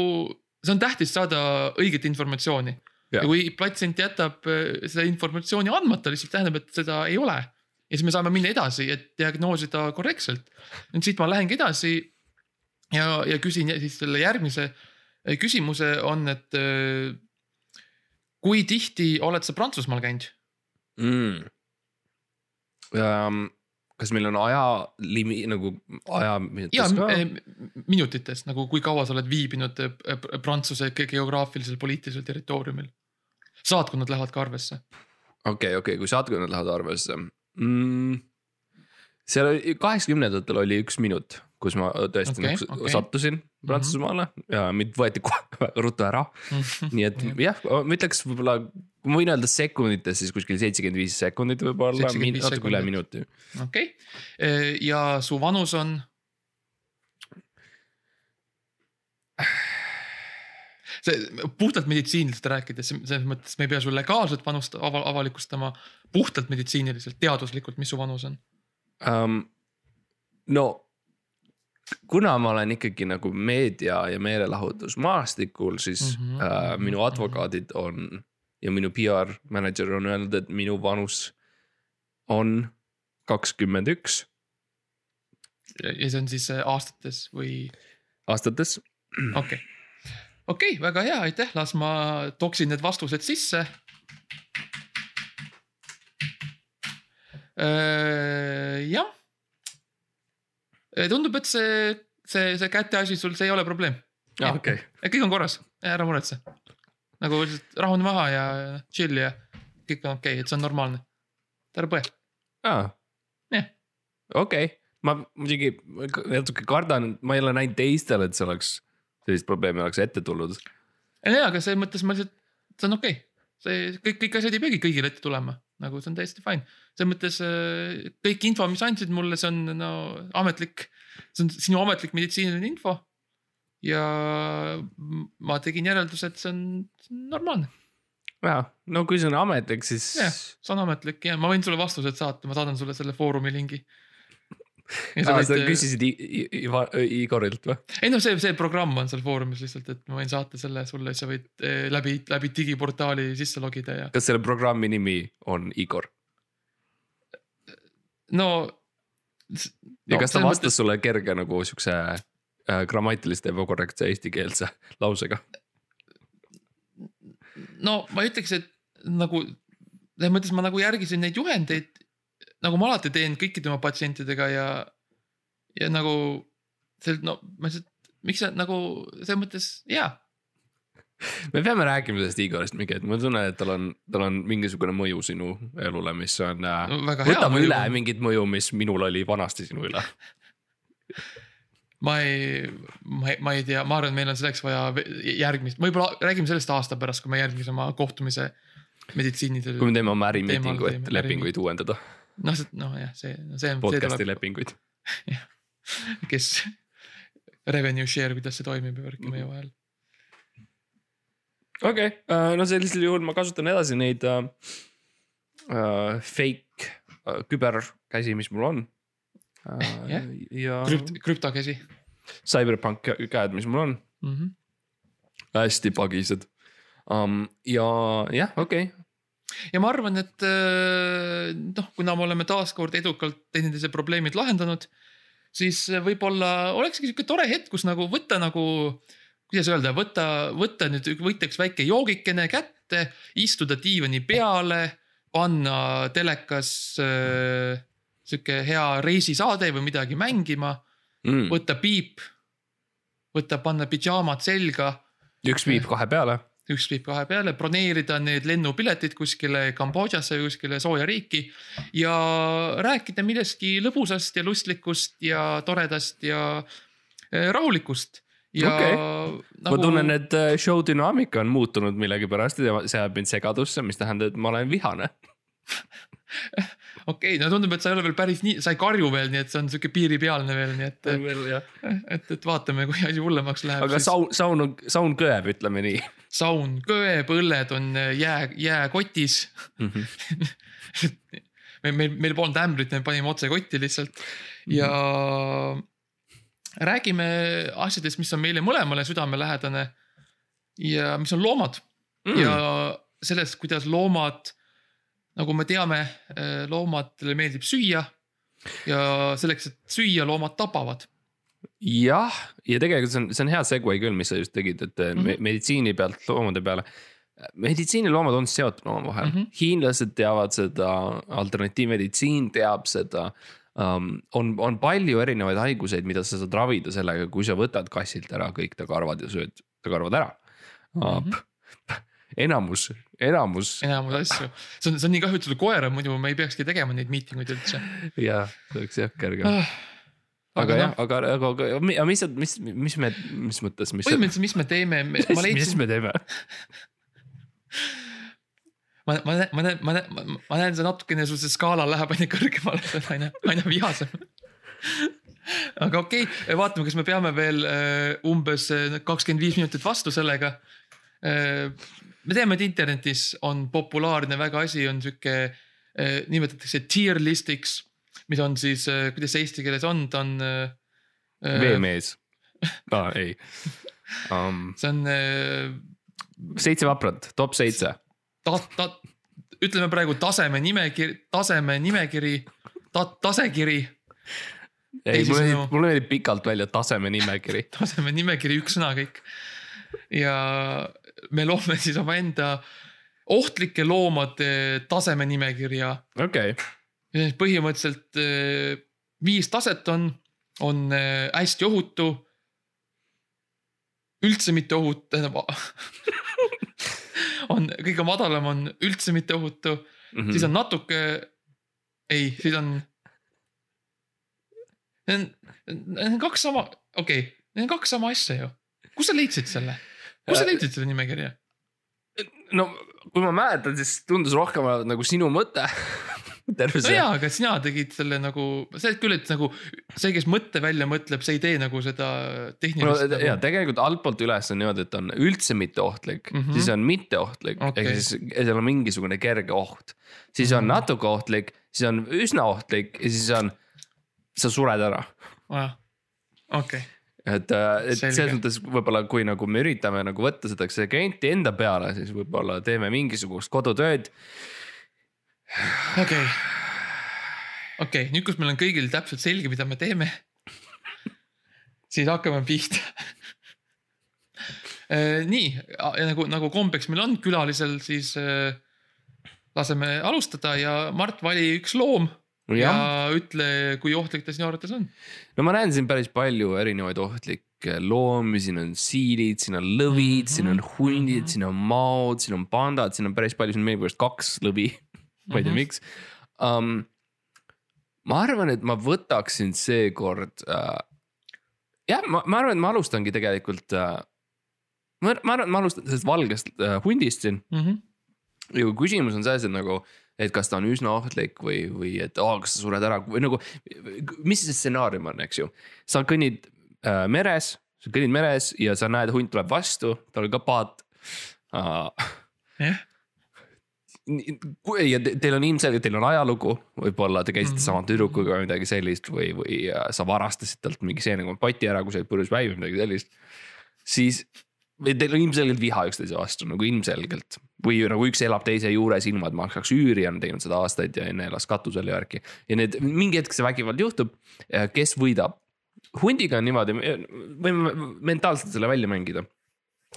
see on tähtis saada õiget informatsiooni. Ja kui patsient jätab äh, seda informatsiooni andmata, lihtsalt tähendab, et seda ei ole. ja siis me saame minna edasi, et diagnoosida korrektselt. nüüd siit ma lähengi edasi ja, ja küsin siis selle järgmise äh, küsimuse on, et äh, kui tihti oled sa Prantsusmaal käinud? mm.. Um, kas meil on ajalimi nagu aja. ja äh, minutites nagu, kui kaua sa oled viibinud Prantsuse ge- geograafilisel poliitilisel territooriumil? Saatkonnad lähevad ka arvesse. okei, okei, kui saatkonnad lähevad arvesse mm,. seal oli kaheksakümnendatel oli üks minut, kus ma tõesti okay, nagu okay. sattusin Prantsusmaale mm -hmm. ja mind võeti kohe väga ruttu ära. nii et jah, ma ütleks võib-olla, ma võin öelda sekundites siis kuskil seitsekümmend viis sekundit võib-olla, 75 natuke üle minuti. okei okay., ja su vanus on? See puhtalt meditsiiniliselt rääkides, selles mõttes me ei pea su legaalset vanust ava, avalikustama. puhtalt meditsiiniliselt, teaduslikult, mis su vanus on? um,. no kuna ma olen ikkagi nagu meedia ja meelelahutusmaastikul, siis mm Mhm, -hmm. mhm, minu advokaadid on ja minu PR mänedžer on öelnud, et minu vanus on kakskümmend üks ja see on siis äh, aastates või? aastates. okei okay., okei okay,, väga hea, aitäh, las ma toksin need vastused sisse. jah. tundub, et see, see, see käte asi sul, see ei ole probleem. okei, kõik on korras, ära muretse. nagu lihtsalt rahune maha ja chill ja kõik on okei okay,, et see on normaalne. ära põe. Jah. okei, ma muidugi natuke kardan, ma ei ole näinud teistel, et see oleks, sellist probleemi oleks ette tulnud. jaa, aga selles mõttes ma lihtsalt, see on okei okay.. see kõik, kõik asjad ei peagi kõigile ette tulema, nagu see on täiesti fine. selles mõttes äh, kõik info, mis andsid mulle, see on no ametlik, see on sinu ametlik meditsiiniline info. ja ma tegin järelduse, et see on, see on normaalne, jaa, no kui see on ametlik, siis Jah. see on ametlik ja ma võin sulle vastused saata, ma saadan sulle selle foorumi lingi. Sa küsisid I- I- Iva- Igorilt või? ei noh, see, see programm on seal foorumis lihtsalt, et ma võin saata selle sulle, sa võid eh, läbi, läbi digiportaali sisse logida ja kas selle programmi nimi on Igor no. ja kas ta vastas sulle kerge nagu siukse äh, grammatiliste ebakorrektse eestikeelse lausega? no ma ütleks, et nagu selles mõttes ma nagu järgisin neid juhendeid, nagu ma alati teen kõikide oma patsientidega ja, ja nagu see no ma lihtsalt, miks sa nagu selles mõttes jaa, me peame rääkima sellest Igorist mingi hetk, ma tunnen, et tal on, tal on mingisugune mõju sinu elule, mis on äh,. hea võtame üle mingit mõju, mis minul oli vanasti sinu üle. ma ei, ma ei, ma ei tea, ma arvan, et meil on selleks vaja järgmist, võib-olla räägime sellest aasta pärast, kui me järgmise oma kohtumise meditsiinidel. kui me teeme oma Teemal ärimiitingu, et lepinguid uuendada, noh, noh jah, see, see, see podcast'i tuleb, lepinguid. kes revenue share, kuidas see toimib ja värki meie vahel. okei okay., no sellisel juhul ma kasutan edasi neid äh, äh, fake äh, küberkäsi, mis mul on äh, Jah. ja krüpt-, krüptokäsi CyberPunk kä- käed, mis mul on, mm. -hmm. hästi pagised um,. ja jah, okei okay., ja ma arvan, et äh, noh, kuna me oleme taaskord edukalt teineteise probleemid lahendanud, siis võib-olla olekski sihuke tore hetk, kus nagu võtta nagu, kuidas öelda, võtta, võtta nüüd, võtta üks väike joogikene kätte, istuda diivani peale, panna telekas äh, sihuke hea reisisaade või midagi mängima, mm.. võtta piip, võtta, panna pidžaamad selga üks viib kahe peale. Üks viib kahe peale, broneerida need lennupiletid kuskile Kambodžasse või kuskile sooja riiki ja rääkida millestki lõbusast ja lustlikust ja toredast ja eh, rahulikust. ja Okei. nagu, ma tunnen, et äh, show dünaamika on muutunud millegipärast ja see ajab mind segadusse, mis tähendab, et ma olen vihane. okei okay,, no tundub, et sa ei ole veel päris nii, sa ei karju veel, nii et see on sihuke piiripealne veel, nii et, et, et vaatame, kui asi hullemaks läheb. aga saun, saun on, saun köeb, ütleme nii saun köeb, õlled on jää, jääkotis mm. -hmm. meil, meil, meil polnud ämbrit, me panime otse kotti lihtsalt ja räägime asjadest, mis on meile mõlemale südamelähedane. ja mis on loomad mm. ja sellest, kuidas loomad, nagu me teame, loomadele meeldib süüa. ja selleks, et süüa, loomad tapavad. jah, ja tegelikult see on, see on hea segue küll, mis sa just tegid, et mm. -hmm. meditsiini pealt loomade peale. meditsiiniloomad on seotud omavahel mm. -hmm. hiinlased teavad seda, alternatiivmeditsiin teab seda um,. on, on palju erinevaid haiguseid, mida sa saad ravida sellega, kui sa võtad kassilt ära kõik ta karvad ja sööd ta karvad ära mm. -hmm. enamus, enamus enamus asju, see on, see on nii kahju, et sul koer on, muidu me ei peakski tegema neid miitinguid üldse. ja see oleks jah kergem. aga aga jah noh,, aga, aga, aga mi- aga mis, mis, mis me, mis mõttes, mis, põhimõtteliselt, mis me teeme, ma mis, leidsin, me teeme? ma, ma ma näen, ma näen, ma näen, see natukene sul see skaala läheb aina kõrgemale, see on aina, aina vihasem. aga okei okay,, vaatame, kas me peame veel äh, umbes kakskümmend viis minutit vastu sellega äh,. Me teame, et internetis on populaarne väga asi, on sihuke äh,, nimetatakse tier list'iks, mis on siis äh,, kuidas see eesti keeles on, ta on äh,. veemees ah,, ei um,. see on äh, seitse vaprat, top seitse. ta-, ta-, ütleme praegu taseme nimekiri, taseme nimekiri, ta-, tasekiri, ei, mulle meeldib, mulle meeldib pikalt välja taseme nimekiri. taseme nimekiri, üks sõna kõik. ja me loome siis omaenda ohtlike loomade taseme nimekirja. okei okay., põhimõtteliselt eh, viis taset on, on eh, hästi ohutu. üldse mitte ohutu, tähendab. on kõige madalam on üldse mitte ohutu Mhm. siis on natuke, ei, siis on. Need on, kaks sama, okei okay,, need on kaks sama asja ju. kus sa leidsid selle? Kus sa leidsid selle nimekirja? no kui ma mäletan, siis tundus rohkem nagu sinu mõte. terve no see, jaa, aga sina tegid selle nagu, sa oled küll, et nagu see, kes mõtte välja mõtleb, see ei tee nagu seda no, tehnilist ja nagu.... tegelikult altpoolt üles on niimoodi, et on üldse mitteohtlik mm, Mhm. -hmm. siis on mitteohtlik okay., Okei. ehk siis seal on mingisugune kerge oht. siis on Mhm. natuke ohtlik, siis on üsna ohtlik ja siis on, sa sured ära okei, et, et Selge. selles mõttes võib-olla, kui nagu me üritame nagu võtta seda klienti enda peale, siis võib-olla teeme mingisugust kodutööd. okei. okei, nüüd, kus meil on kõigil täpselt selge, mida me teeme, siis hakkame pihta. nii, nagu, nagu kombeks meil on külalisel, siis äh, laseme alustada ja Mart, vali üks loom ja, ja ütle, kui ohtlik ta sinu arvates on. no ma näen siin päris palju erinevaid ohtlikke loomi, siin on siilid, siin on lõvid mm, -hmm. siin on hundid, siin on maod, siin on pandad, siin on päris palju, siin on millegipärast kaks lõvi. ma ei tea, Mhm. miks um,. ma arvan, et ma võtaksin seekord uh,. jah, ma, ma arvan, et ma alustangi tegelikult uh,. ma, ma arvan, et ma alustan sellest valgest uh, hundist siin Mhm. ja kui küsimus on selles, et nagu, et kas ta on üsna ohtlik või, või et oh, kas sa sured ära või nagu, mis see stsenaarium on, eks ju. sa kõnnid äh, meres, sa kõnnid meres ja sa näed, hunt tuleb vastu, tal on ka paat uh,. jah, ja te, teil on ilmselgelt, teil on ajalugu, võib-olla te käisite mm. -hmm. sama tüdrukuga või midagi sellist või, või äh, sa varastasid talt mingi seene kompoti ära, kui sa olid purjus päiv või midagi sellist. siis teil on ilmselgelt viha üksteise vastu nagu ilmselgelt või nagu üks elab teise juures, ilma et maksaks üüri, on teinud seda aastaid ja enne elas katusel ja värki. ja need mingi hetk see vägivald juhtub, kes võidab? hundiga on niimoodi, võime mentaalselt selle välja mängida.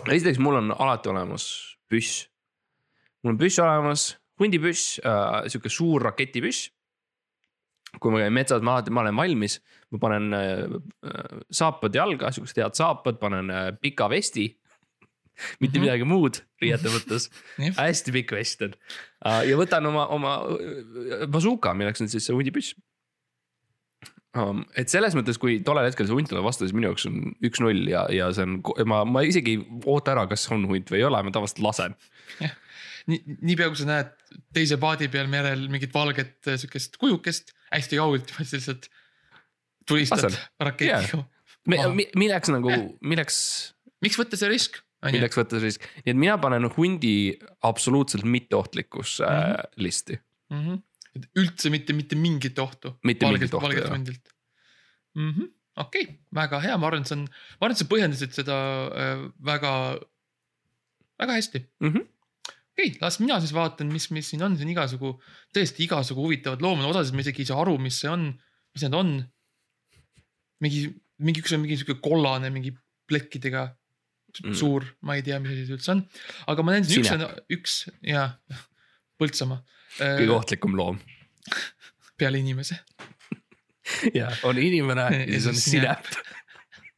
esiteks, mul on alati olemas püss. mul on püss olemas, hundipüss äh,, sihuke suur raketipüss. kui ma käin metsas, ma alati, ma olen valmis, ma panen äh, äh, saapad jalga, siuksed head saapad, panen äh, pika vesti. mitte Mhm. midagi muud riiete mõttes, hästi pikk vest on uh, ja võtan oma, oma äh, bazooka, milleks on siis see hundipüss um,. et selles mõttes, kui tollel hetkel see hunt tuleb vastu, siis minu jaoks on üks-null ja, ja see on, ma, ma isegi ei oota ära, kas on hunt või ei ole, ma tavaliselt lasen. nii, niipea kui sa näed teise paadi peal merel mingit valget äh, siukest kujukest hästi kaugelt, lihtsalt tulistad raketiga. Yeah. Maha. milleks nagu Jah., milleks, miks võtta see risk? ju, milleks võtta siis, nii et mina panen hundi absoluutselt mitteohtlikusse mm Mhm. -hmm. listi. et üldse mitte, mitte mingit ohtu. Mitte mingit ohtu, valgelt hundilt mm -hmm.. okei okay,, väga hea, ma arvan, et see on, ma arvan, et sa põhjendasid seda äh, väga, väga hästi Mm -hmm. okei okay,, las mina siis vaatan, mis, mis siin on, siin igasugu, tõesti igasugu huvitavad loomad, osasid ma isegi ei saa aru, mis see on, mis need on. mingi, mingi üks on mingi sihuke kollane, mingi plekkidega Mm. suur, ma ei tea, mis asi see üldse on. aga ma näen siin üks Sinep. on, üks ja Põltsamaa. kõige ohtlikum loom. peale inimese. ja on inimene ja siis on sinep,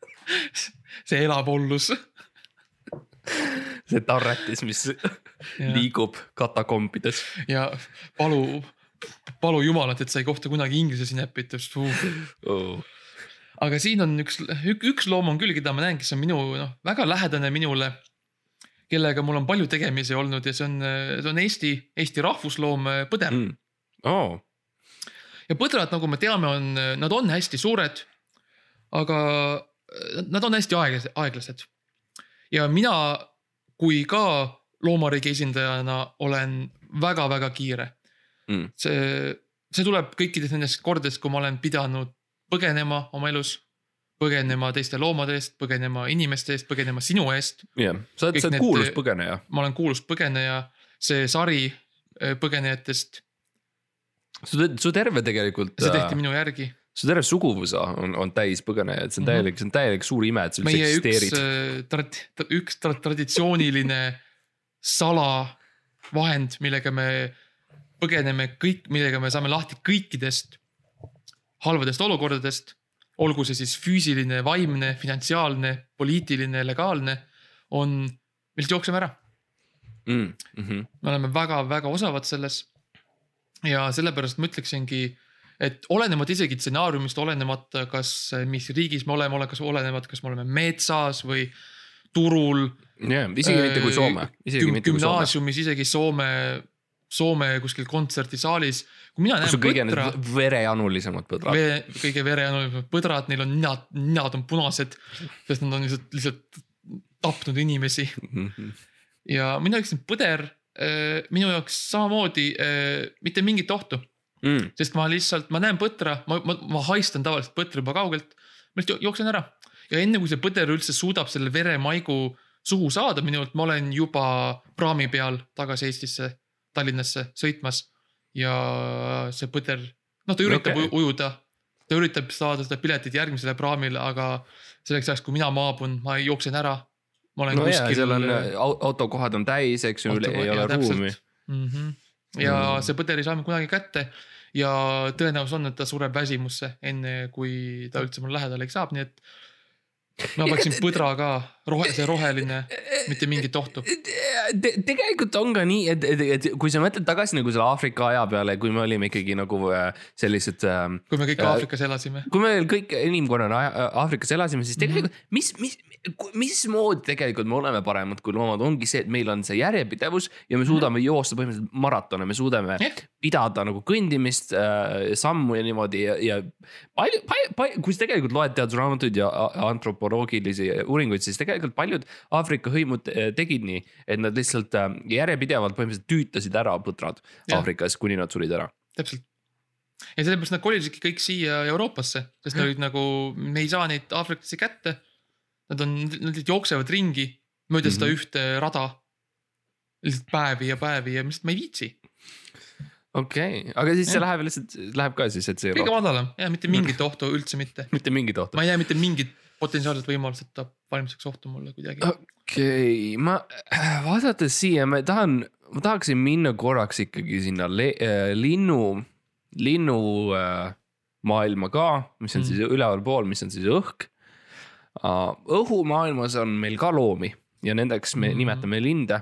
see elab ollus. see tarretis, mis ja, liigub katakombides ja palu, palu jumalat, et sa ei kohta kunagi inglise sinepit uh.. Aga siin on üks, üks loom on küll, keda ma näen, kes on minu noh, väga lähedane minule. kellega mul on palju tegemisi olnud ja see on, see on Eesti, Eesti rahvusloom äh, põder mm.. Mm. Oh. ja põdrad, nagu me teame, on, nad on hästi suured. aga äh, nad on hästi aeglased, aeglased. ja mina, kui ka loomariigi esindajana olen väga-väga kiire Mm. see, see tuleb kõikidest nendest kordadest, kui ma olen pidanud põgenema oma elus. põgenema teiste loomade eest, põgenema inimeste eest, põgenema sinu eest. jah, sa oled, sa oled kuulus põgeneja. ma olen kuulus põgeneja, see sari äh, põgenejatest, su, su terve tegelikult, see tehti minu järgi. su terve suguvõsa on, on täis põgenejaid, see on Mhm. täielik, see on täielik suur ime, et sa üldse meie üks eksisteerid., trad-, üks tra- traditsiooniline salavahend, millega me põgeneme kõik, millega me saame lahti kõikidest halvadest olukordadest. olgu see siis füüsiline, vaimne, finantsiaalne, poliitiline, legaalne, on, me lihtsalt jookseme ära. mm,. Mm -hmm. me oleme väga-väga osavad selles. ja sellepärast ma ütleksingi, et olenemata isegi stsenaariumist, olenemata, kas, mis riigis me oleme, ole, kas olenemata, kas me oleme metsas või turul. jah, isegi mitte kui Soome, isegi mitte kui Soome. gümnaasiumis, isegi Soome, Soome kuskil kontserdisaalis. kui mina näen need, verejanulisemad põdrad. vee, kõige verejanulisemad põdrad, neil on ninad, ninad on punased, sest nad on lihtsalt, lihtsalt tapnud inimesi ja mina ütlesin, põder äh, minu jaoks samamoodi äh, mitte mingit ohtu, Mm. sest ma lihtsalt, ma näen põtra, ma, ma, ma haistan tavaliselt põtra juba kaugelt. ma lihtsalt jo- jooksen ära ja enne kui see põder üldse suudab selle veremaigu suhu saada minult, ma olen juba praami peal tagasi Eestisse, Tallinnasse sõitmas. ja see põder, noh ta üritab okay. ujuda, ta üritab saada seda piletit järgmisele praamile, aga selleks ajaks, kui mina maabun, ma jooksen ära. ma olen no kuskil. seal on au- autokohad on täis, eks ju, ei ole ruumi. mm. -hmm. ja Mm. see põder ei saa mind kunagi kätte ja tõenäosus on, et ta sureb väsimusse, enne kui ta üldse mul lähedale saab, nii et. Ma peaksin põdra ka, rohe, see roheline, mitte mingit ohtu. Te, tegelikult on ka nii, et, et, et kui sa mõtled tagasi nagu selle Aafrika aja peale, kui me olime ikkagi nagu äh, sellised äh, kui me kõik Äh, Aafrikas elasime. kui me kõik inimkonnana Aa- Aafrikas elasime, siis tegelikult Mhm. mis, mis, mismoodi tegelikult me oleme paremad kui loomad, ongi see, et meil on see järjepidevus ja me suudame joosta põhimõtteliselt maratone, me suudame Jah. pidada nagu kõndimist äh,, sammu ja niimoodi ja, ja palju, palju, palju, kui sa tegelikult loed teadusraamatuid ja a- antropoloogilisi uuringuid, siis tegelikult paljud Aafrika hõimud äh, tegid nii, et nad lihtsalt äh, järjepidevalt põhimõtteliselt tüütasid ära põdrad Jah. Aafrikas, kuni nad surid ära. täpselt. ja sellepärast nad kolisidki kõik siia Euroopasse, sest nad olid nagu, me ei saa neid Aafrikasse kätte. Nad on, nad lihtsalt jooksevad ringi mööda mm -hmm. seda Mhm. ühte rada. lihtsalt päevi ja päevi ja lihtsalt, ma ei viitsi. okei okay., aga siis see Jah. läheb lihtsalt, läheb ka siis, et see kõige madalam ja mitte mingit ohtu üldse mitte. mitte mingit ohtu. ma ei näe mitte mingit potentsiaalset võimalust, et ta valmistaks ohtu mulle kuidagi. okei okay., ma vaadates siia, ma tahan, ma tahaksin minna korraks ikkagi sinna le, äh, linnu, linnu äh, maailma ka, mis on Mm. siis ülevalpool, mis on siis õhk uh,. õhumaailmas on meil ka loomi ja nendeks me Mhm. nimetame linde.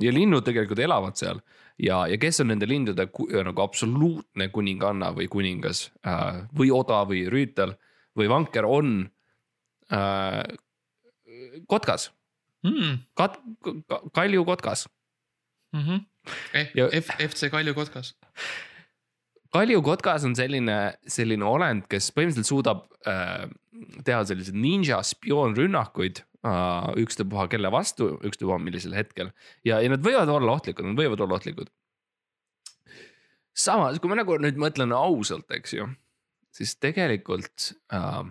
ja linnud tegelikult elavad seal ja, ja kes on nende lindude ku, nagu absoluutne kuninganna või kuningas uh, või oda või rüütel või vanker on kotkas Mm, kat-, Kalju kotkas. mm -hmm. Ja- F, FC Kalju Kotkas. Kalju kotkas on selline, selline olend, kes põhimõtteliselt suudab äh, teha selliseid ninja spioonrünnakuid äh, ükstapuha kelle vastu, ükstapuha millisel hetkel. ja, ja nad võivad olla ohtlikud, nad võivad olla ohtlikud. samas, kui ma nagu nüüd mõtlen ausalt, eks ju, siis tegelikult äh,.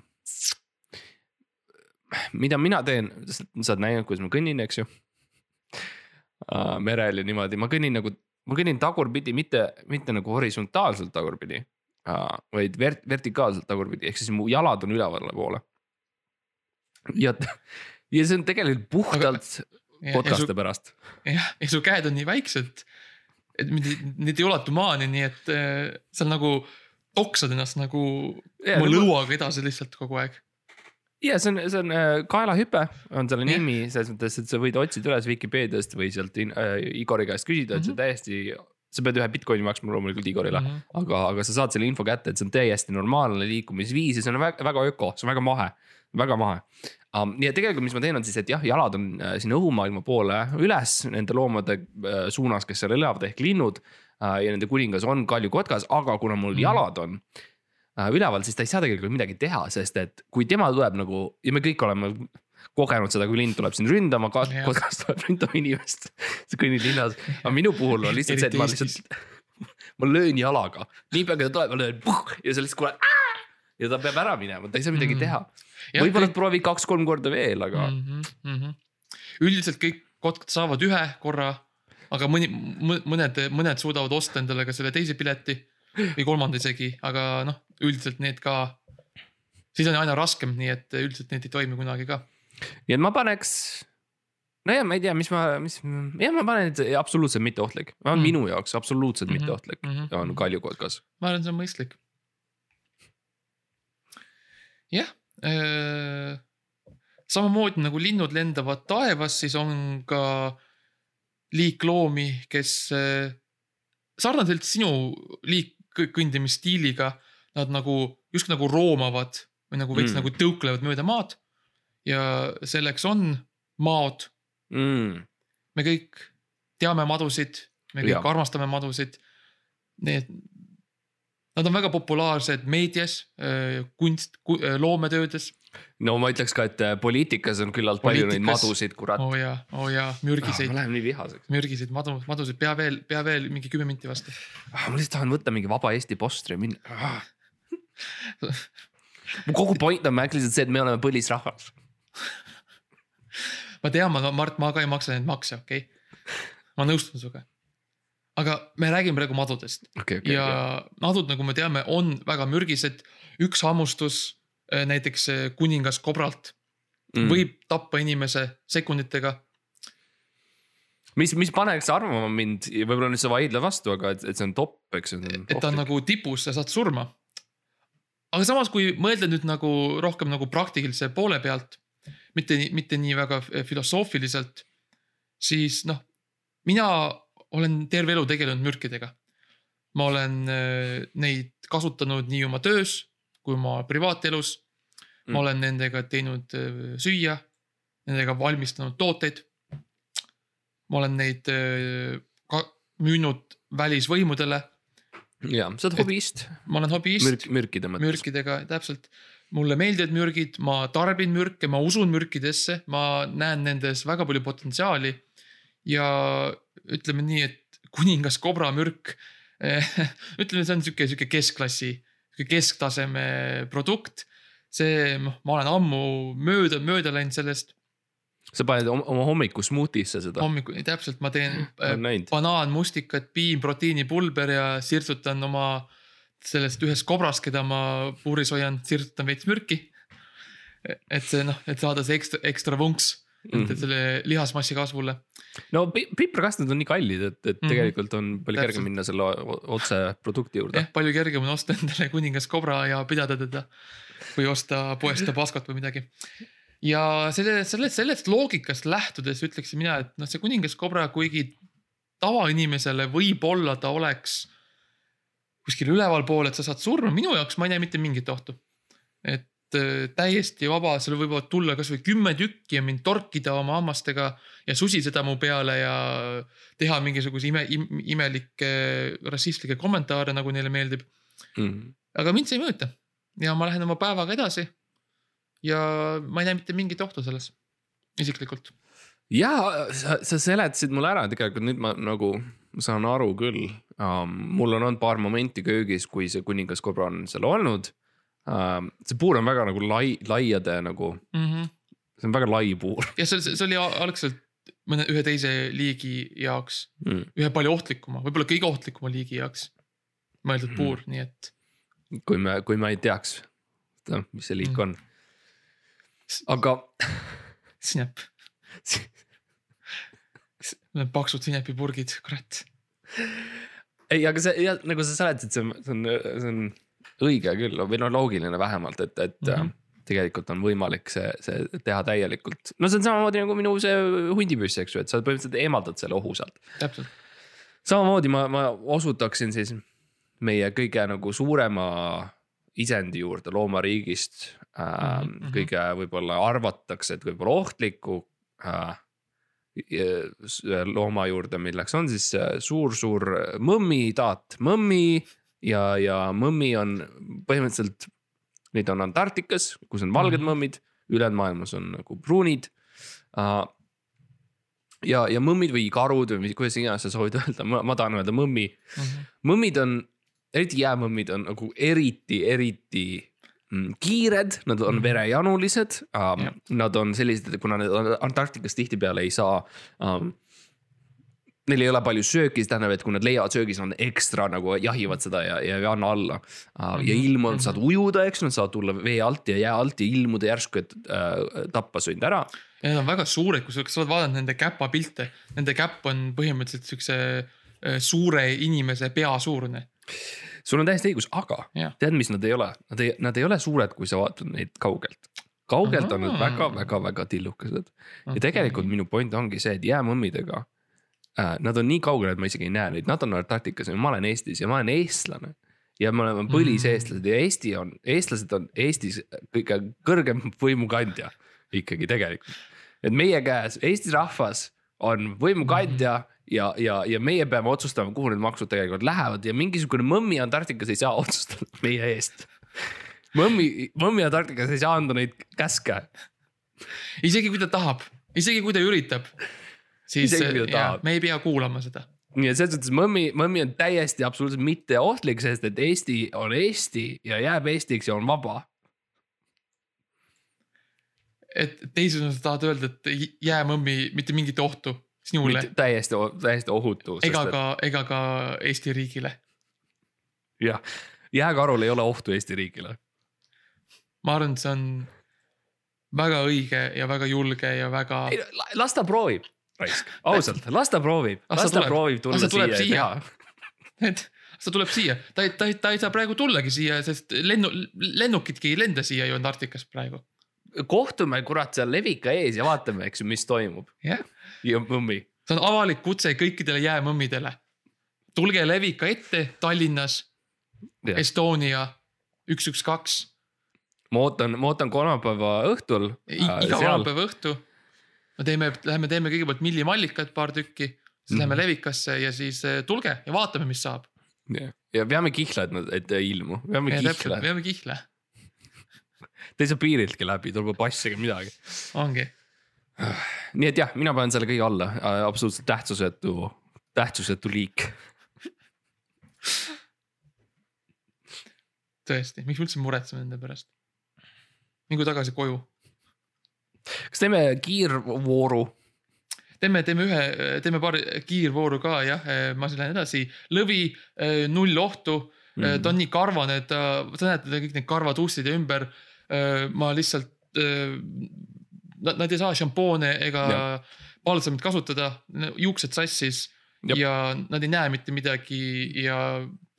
Mida mina teen, sa oled näinud, kuidas ma kõnnin, eks ju äh,. merel ja niimoodi, ma kõnnin nagu, ma kõnnin tagurpidi, mitte, mitte nagu horisontaalselt tagurpidi äh,. vaid vert-, vertikaalselt tagurpidi, ehk siis mu jalad on ülevalpoole. ja, ja see on tegelikult puhtalt kotkaste pärast. jah, ja su käed on nii väiksed, et need ei ulatu maani, nii et äh, sa nagu toksad ennast nagu Jaa, oma ma- lõuaga edasi lihtsalt kogu aeg. Ja see on, see on äh, kaelahüpe on selle nimi, selles mõttes, et sa võid otsida üles Vikipeediast või sealt äh, Igori käest küsida, et see Mhm. täiesti, sa pead ühe Bitcoini maksma loomulikult Igorile mm. -hmm. aga, aga sa saad selle info kätte, et see on täiesti normaalne liikumisviis ja see on väga, väga öko, see on väga mahe, väga mahe um,. ja tegelikult, mis ma teen, on siis, et jah, jalad on äh, sinna õhumaailma poole üles nende loomade äh, suunas, kes seal elavad ehk linnud ja nende kuningas on kaljukotkas, aga kuna mul mm. jalad on üleval, siis ta ei saa tegelikult midagi teha, sest et kui tema tuleb nagu ja me kõik oleme kogenud seda, kui lind tuleb sind ründama, kotkas tuleb ründama inimest. sa kõnnid linnas, aga minu puhul on lihtsalt see, et ma lihtsalt, ma löön jalaga, niipea kui ta tuleb, ma löön puh, ja sa lihtsalt kuuled. ja ta peab ära minema, ta ei saa midagi Mm. teha. Jah, võib-olla kõik- proovi kaks-kolm korda veel, aga mm. mm. -hmm. üldiselt kõik kotkad saavad ühe korra, aga mõni, mõned, mõned suudavad osta endale ka selle teise pileti või kolmanda isegi, aga noh, üldiselt need ka. siis on aina raskem, nii et üldiselt need ei toimi kunagi ka. nii et ma paneks. nojah, ma ei tea, mis ma, mis, jah, ma panen, et absoluutselt mitteohtlik, on Mm. mm. minu jaoks absoluutselt Mhm, mitteohtlik mm. -hmm. on kaljukotkas. ma arvan, see on mõistlik. jah äh,, samamoodi nagu linnud lendavad taevas, siis on ka liikloomi, kes äh, sarnaselt sinu liik, kõ- kõndimisstiiliga nad nagu justkui nagu roomavad või nagu veits Mm. nagu tõuklevad mööda maad. ja selleks on maod, mm.. me kõik teame madusid, me kõik Jaa. ja. armastame madusid. Need, nad on väga populaarsed meedias, kunst, loometöödes. no ma ütleks ka, et äh, poliitikas on küllalt palju neid Poliitikas- madusid, kurat oo oh jaa, oo jaa, ah,. mürgiseid ma, lähen nii vihaseks mürgiseid madu, madusid, pea veel, pea veel mingi kümme minti vastu. ah,. ma lihtsalt tahan võtta mingi Vaba Eesti postri ja minna ah.. Kogu point on Mac lihtsalt see, et me oleme põlisrahvas. ma tean, ma, Mart, ma ka ei maksa neid makse, okei okay?. ma nõustun sinuga. aga me räägime praegu madudest okei, okei, ja madud, nagu me teame, on väga mürgised. üks hammustus äh, näiteks äh, kuningas kobralt Mm. võib tappa inimese sekunditega. mis, mis paneks arvama mind, võib-olla nüüd sa vaidled vastu, aga et, et see on top, eks ju. et ta on nagu tipus ja saad surma. Aga samas, kui mõelda nüüd nagu rohkem nagu praktilise poole pealt, mitte, mitte nii väga filosoofiliselt, siis noh, mina olen terve elu tegelenud mürkidega. ma olen äh, neid kasutanud nii oma töös kui oma privaatelus. Mm. ma olen nendega teinud äh, süüa, nendega valmistanud tooteid. ma olen neid äh, ka müünud välisvõimudele, ja, sa oled hobist, ma olen hobiist mürk, mürkide mõttes. mürkidega, täpselt. mulle meeldivad mürgid, ma tarbin mürke, ma usun mürkidesse, ma näen nendes väga palju potentsiaali. ja ütleme nii, et kuningas kobra mürk, ütleme, see on sihuke, sihuke keskklassi, sihuke kesktaseme produkt. see, noh, ma olen ammu mööda, mööda läinud sellest sa paned oma, oma hommiku smuutisse seda, hommikul, täpselt, ma teen äh, banaan, mustikad, piim, proteiinipulber ja sirtsutan oma sellest ühest kobrast, keda ma puuris hoian, sirtsutan veits mürki. et see noh, et saada see ekstra, ekstra vunks mm. -hmm. selle lihasmassi kasvule. no pi- piprikastmed on nii kallid, et, et Mhm. tegelikult on palju Täpselt. kergem minna selle otse produkti juurde jah, palju kergem on osta endale kuningas kobra ja pidada teda või osta poest tabaskot või midagi. Ja selle, sellest, sellest loogikast lähtudes ütleksin mina, et noh, see kuningas kobra, kuigi tavainimesele võib-olla ta oleks kuskil ülevalpool, et sa saad surma, minu jaoks ma ei näe mitte mingit ohtu. et äh, täiesti vaba, seal võivad tulla kasvõi kümme tükki ja mind torkida oma hammastega ja susiseda mu peale ja teha mingisuguse ime, im, imelikke rassistlikke kommentaare, nagu neile meeldib. mm.. aga mind see ei mõjuta ja ma lähen oma päevaga edasi. Ja ma ei näe mitte mingit ohtu selles, isiklikult. ja sa, sa seletasid mulle ära, tegelikult nüüd ma nagu saan aru küll um,. mul on olnud paar momenti köögis, kui see kuningas kobra on seal olnud um,. see puur on väga nagu lai, laiade nagu, Mm -hmm. see on väga lai puur ja see, see oli algselt mõne, ühe teise liigi jaoks, mm.. ühe palju ohtlikuma, võib-olla kõige ohtlikuma liigi jaoks mõeldud Mhm. puur, nii et kui me, kui ma ei teaks, mis see liik on. Aga sinep, need paksud sinepipurgid, kurat. ei, aga see ja nagu sa seletasid, see on, see on, see on õige küll või no loogiline vähemalt, et, et mm. -hmm. tegelikult on võimalik see, see teha täielikult. no see on samamoodi nagu minu see hundipüss, eks ju, et sa põhimõtteliselt eemaldad selle ohu sealt. täpselt, samamoodi ma, ma osutaksin siis meie kõige nagu suurema isendi juurde loomariigist äh, mm. -hmm. kõige võib-olla arvatakse, et võib-olla ohtliku äh, looma juurde, milleks on siis äh, suur-suur mõmmitaat, mõmmi ja, ja mõmmi on põhimõtteliselt, neid on Antarktikas, kus on valged Mhm. mõmmid, ülejäänud maailmas on nagu pruunid uh,. ja, ja mõmmid või karud või kuidas iganes sa soovid öelda, ma, tahan öelda mõmmi. Mhm. mõmmid on, eriti jäämõmmid on nagu eriti, eriti mm, kiired, nad on Mhm. verejanulised um. Nad on sellised, kuna need Antarktikas tihtipeale ei saa um, Neil ei ole palju sööki, see tähendab, et kui nad leiavad söögi, siis nad ekstra nagu jahivad seda ja, ja ei anna alla uh,. ja Mhm, ilm on, mhm. saad ujuda, eks, nad saavad tulla vee alt ja jää alt ja ilmuda järsku, et uh, tappa sünd ära. ja need on väga suured, kui sa, kas sa oled vaadanud nende käpa pilte, nende käpp on põhimõtteliselt siukse äh, suure inimese pea suurune. Sul on täiesti õigus, aga Jah. tead, mis nad ei ole, nad ei, nad ei ole suured, kui sa vaatad neid kaugelt. kaugelt on nad väga-väga-väga tillukesed ja tegelikult minu point ongi see, et jäämõmmidega äh,. Nad on nii kaugel, et ma isegi ei näe neid, nad on Antarktikas ja ma olen Eestis ja ma olen eestlane. ja me oleme põliseestlased ja Eesti on, eestlased on Eestis kõige kõrgem võimukandja ikkagi tegelikult. et meie käes, Eesti rahvas on võimukandja ja, ja, ja meie peame otsustama, kuhu need maksud tegelikult lähevad ja mingisugune mõmmi Antarktikas ei saa otsustada meie eest. mõmmi, mõmmi Antarktikas ei saa anda neid käske. isegi kui ta tahab, isegi kui ta üritab, siis Isegi ta ja, me ei pea kuulama seda. nii et selles suhtes mõmmi, mõmmi on täiesti absoluutselt mitte ohtlik, sest et Eesti on Eesti ja jääb Eestiks ja on vaba. et teisisõnu sa tahad öelda, et jää mõmmi mitte mingit ohtu sinule täiesti, täiesti ohutu. ega ka, ega ka Eesti riigile. jah, jääkarul ei ole ohtu Eesti riigile. ma arvan, et see on väga õige ja väga julge ja väga. las ta proovib, raisk, ausalt, las ta proovib, Las ta proovib tulla Las ta tuleb siia ja teha. et ta tuleb siia, ta ei, ta ei, ta ei saa praegu tullagi siia, sest lennu, lennukitki ei lenda siia ju Antarktikast praegu. Kohtume kurat seal levika ees ja vaatame, eks ju, mis toimub jah, ja mõmmi. see on avalik kutse kõikidele jäämõmmidele. tulge Levika ette Tallinnas, Estonia üks, üks, kaks, ma ootan, ma ootan kolmapäeva õhtul. äh, iga kolmapäeva õhtu. me teeme, lähme teeme kõigepealt millimallikat paar tükki, siis Mhm. lähme Levikasse ja siis eh, tulge ja vaatame, mis saab. ja peame kihla, et nad, et ei ilmu, täpselt, kihla, veame kihle, te ei saa piiriltki läbi, tuleb passi ega midagi. ongi. nii et jah, mina panen selle kõige alla, absoluutselt tähtsusetu, tähtsusetu liik. tõesti, miks me üldse muretseme nende pärast? mingu tagasi koju kas teeme kiirvooru? teeme, teeme ühe, teeme paar kiirvooru ka jah, ma siis lähen edasi. lõvi, null ohtu mm, -hmm. ta on nii karvane, et ta, sa näed kõik need karvad ustide ümber. Ma lihtsalt, nad, nad ei saa šampoone ega palsamit kasutada, juuksed sassis Jep. ja nad ei näe mitte midagi ja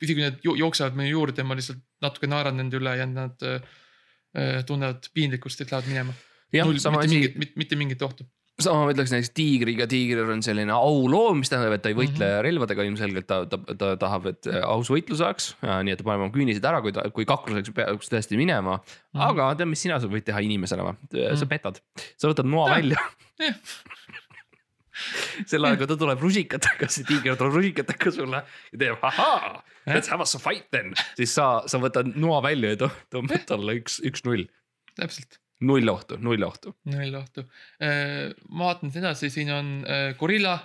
isegi kui nad jo- jooksevad minu juurde, ma lihtsalt natuke naeran nende üle ja nad äh, tunnevad piinlikkust, et lähevad minema. jah, mitte asi, mingit, mitte mingit ohtu. Sama ma ütleks näiteks tiigriga, tiigril on selline auloom, mis tähendab, et ta ei võitle mm. -hmm. relvadega, ilmselgelt ta, ta, ta tahab, et aus võitlus saaks. nii et ta paneb oma küünised ära, kui ta, kui kakluseks peaks tõesti minema. Mhm. aga tead, mis sina võid teha inimesena või? sa Mhm. petad, sa võtad noa Jah. välja. Sel ajal, kui ta tuleb rusikatega, see tiiger tuleb rusikatega sulle ja teeb ahaa, let's have us a fight then. siis sa, sa võtad noa välja ja tõ- tõmbad talle üks, üks-null. täpselt, null ohtu, null ohtu null ohtu. ma vaatan siit edasi, siin on äh, gorilla.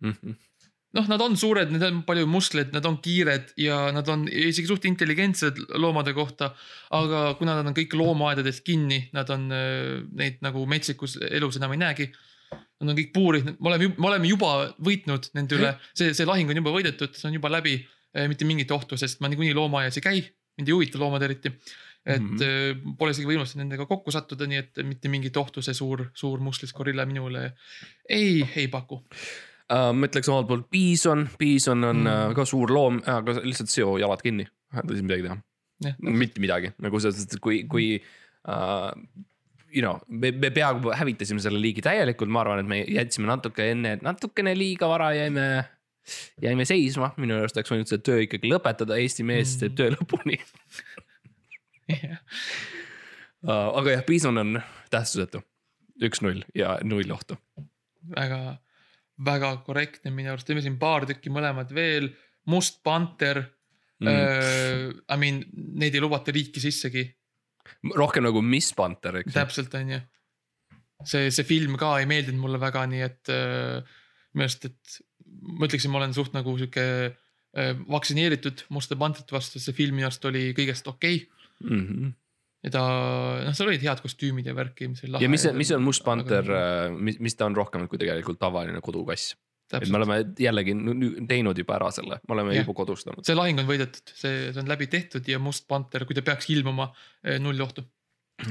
mm. -hmm. noh, nad on suured, neil on palju muskleid, nad on kiired ja nad on isegi suht intelligentsed loomade kohta. aga kuna nad on kõik loomaaedades kinni, nad on äh, neid nagu metsikus elus enam ei näegi. Nad on kõik puurid, me oleme, me oleme juba võitnud nende üle, see, see lahing on juba võidetud, see on juba läbi. mitte mingit ohtu, sest ma niikuinii loomaaias ei käi, mind ei huvita loomad eriti. Et mm Mhm. -hmm. pole isegi võimalust nendega kokku sattuda, nii et mitte mingit ohtu see suur, suur musklis gorilla minule ei, ei paku. Uh, ma ütleks omalt poolt piison, piison on Mm. ka suur loom, aga lihtsalt seo jalad kinni, ei saa midagi teha, jah, mitte midagi nagu selles mõttes, et kui, kui uh,. You know, me, me peaaegu hävitasime selle liigi täielikult, ma arvan, et me jätsime natuke enne, natukene liiga vara jäime. jäime seisma, minu arust oleks võinud see töö ikkagi lõpetada, Eesti mees teeb töö lõpuni jah, uh,. aga jah, piison on tähtsusetu, üks-null ja null ohtu. väga, väga korrektne minu arust, teeme siin paar tükki mõlemad veel, Must Panter Mm. mm.. I mean, neid ei lubata riiki sissegi, rohkem nagu Miss Panther, eks täpselt on ju. see, see film ka ei meeldinud mulle väga, nii et äh, minu arust, et ma ütleksin, ma olen suht nagu sihuke äh, vaktsineeritud Musta Pantrite vastu, see film minu arust oli kõigest okei okay. Mm -hmm. ja ta, noh, seal olid head kostüümid ja värki, mis oli lahe. ja mis, mis on Must Panther Aga-, mis, mis ta on rohkem kui tegelikult tavaline kodukass? et me oleme jällegi teinud juba ära selle, me oleme Jah. juba kodustanud. see lahing on võidetud, see, see on läbi tehtud ja Must Panter, kui ta peaks ilmuma, null ohtu.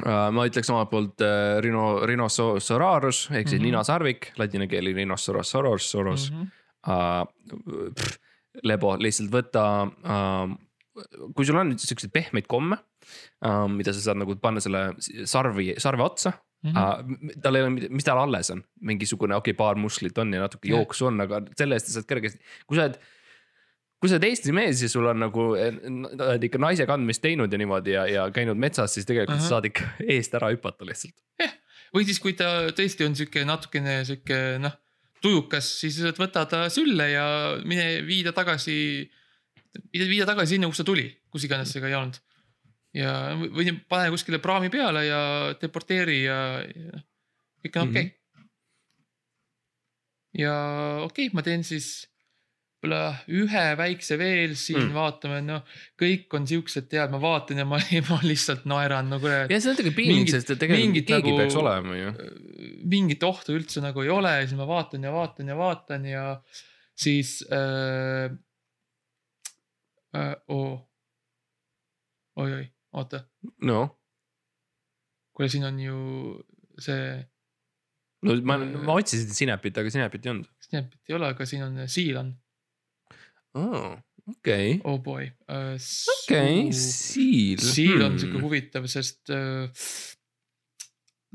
ma ütleks omalt poolt äh, Rhino, Rhinoceros ehk siis mm. -hmm. ninasarvik, ladina keeli Rhinoceros, Soros Mhm. mm. -hmm. Uh, pff, lebo, lihtsalt võta uh,, kui sul on nüüd siukseid pehmeid komme uh,, mida sa saad nagu panna selle sarvi, sarve otsa Mhm. uh,. tal ei ole, mis tal alles on, mingisugune, okei okay,, paar musklit on ja natuke jooksu on, aga selle eest sa saad kergesti, kui sa oled. kui sa oled Eesti mees ja sul on nagu eh, oled ikka naise kandmist teinud ja niimoodi ja, ja käinud metsas, siis tegelikult uh -huh. saad ikka eest ära hüpata lihtsalt. jah, või siis, kui ta tõesti on sihuke natukene sihuke noh, tujukas, siis võta ta sülle ja mine vii ta tagasi. vii ta tagasi sinna, kust ta tuli, kus iganes see ka ei olnud. ja või pane kuskile praami peale ja deporteeri ja, ja kõik on okei okay. mm. -hmm. ja okei okay,, ma teen siis võib-olla ühe väikse veel siin mm. vaatame, noh. kõik on siuksed tead, ma vaatan ja ma, ma lihtsalt naeran nagu. ja see on tegelikult piinlik, sest et tegelikult keegi nagu, peaks olema ju. mingit ohtu üldse nagu ei ole, siis ma vaatan ja vaatan ja vaatan ja siis äh,. Äh, oh. oi-oi, oota. no. kuule, siin on ju see. no ma, ma otsisin sinepit, aga sinepit ei olnud. sinepit ei ole, aga siin on siil on oh, okei. Oh boy uh,. okei okay,, siil. siil on hmm. sihuke huvitav, sest uh,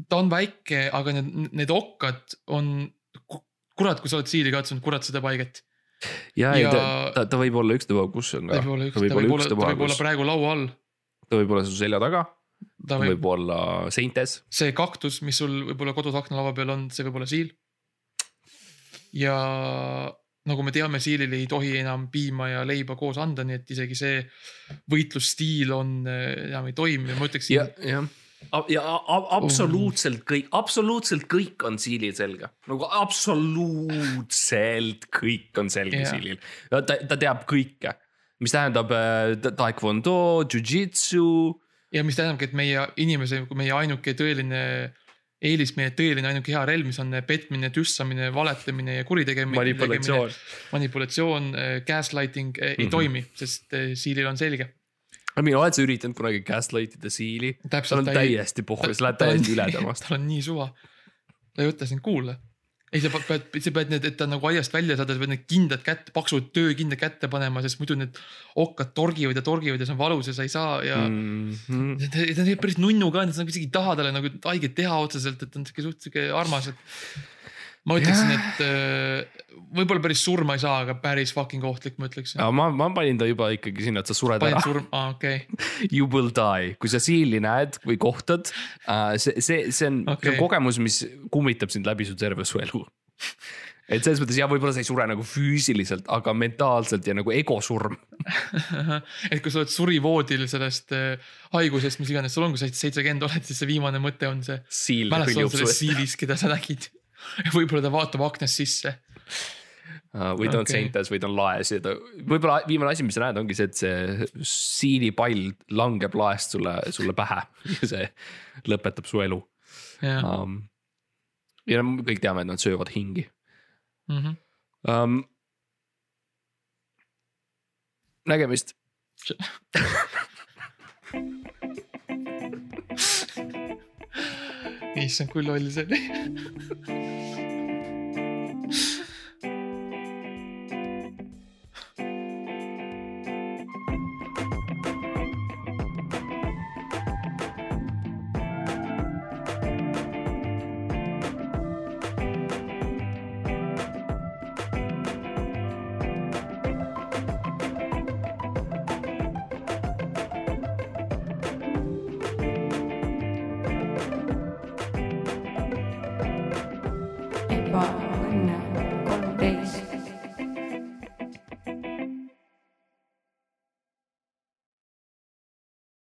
ta on väike, aga need, need okkad on, kurat, kui sa oled siili katsunud, kurat seda paiget. Ja, ja ta, ta, ta võib olla ükstapuha, kus on ka. ta võib olla ükstapuha, ta võib olla, ta võib olla praegu laua all. ta võib olla su selja taga. ta võib, võib olla seintes. see kaktus, mis sul võib-olla kodus aknalaua peal on, see võib olla siil. ja nagu me teame, siilile ei tohi enam piima ja leiba koos anda, nii et isegi see võitlusstiil on, äh, enam ei toimi, ma ütleksin. Ja, absoluutselt kõik, absoluutselt kõik on siilil selge, nagu absoluutselt kõik on selge yeah. siilil. ta, ta teab kõike, mis tähendab äh, taekwondo, jujitsu. ja mis tähendabki, et meie inimese, meie ainuke tõeline eelis meie tõeline ainuke hea relv, mis on petmine, tüssamine, valetamine ja kuritegemine. manipulatsioon. manipulatsioon, äh, gaslighting mm -hmm. ei mhm. toimi, sest siilil on selge. Aga mina oled sa üritanud kunagi gaslight ida siili? tal on täiesti pohhu, sa lähed täiesti üle temast. tal on nii suva. ta ei võta sind kuulda ei, sa pead, sa pead need, et ta nagu aiast välja saada, sa pead need kindad kätte, paksud töökindad kätte panema, sest muidu need okkad torgivad ja torgivad ja see on valus ja sa ei saa ja mm. -hmm. ta, ta on päris nunnu ka, sa nagu isegi ei taha talle nagu haiget teha otseselt, et ta on sihuke suht sihuke armas, et ma ütleksin, et äh, võib-olla päris surma ei saa, aga päris fucking ohtlik, ma ütleksin. ma, ma panin ta juba ikkagi sinna, et sa sured Panin ära. surm, aa okei okay. You will die, kui sa siili näed või kohtad uh,, see, see, see on okay. kogemus, mis kummitab sind läbi su terve su elu et selles mõttes jah, võib-olla sa ei sure nagu füüsiliselt, aga mentaalselt ja nagu egosurm et kui sa oled surivoodil sellest äh, haigusest, mis iganes sul on, kui sa seitsekümmend oled, siis see viimane mõte on see. mälestus on selles siilis, keda sa nägid võib-olla ta vaatab aknast sisse uh,. või ta on okay. seintes või ta on laes ja ta, võib-olla viimane asi, mis sa näed, ongi see, et see siilipall langeb laest sulle, sulle pähe ja see lõpetab su elu yeah.. Um, ja kõik teame, et nad söövad hingi mm. -hmm. Um, nägemist issand, kui loll see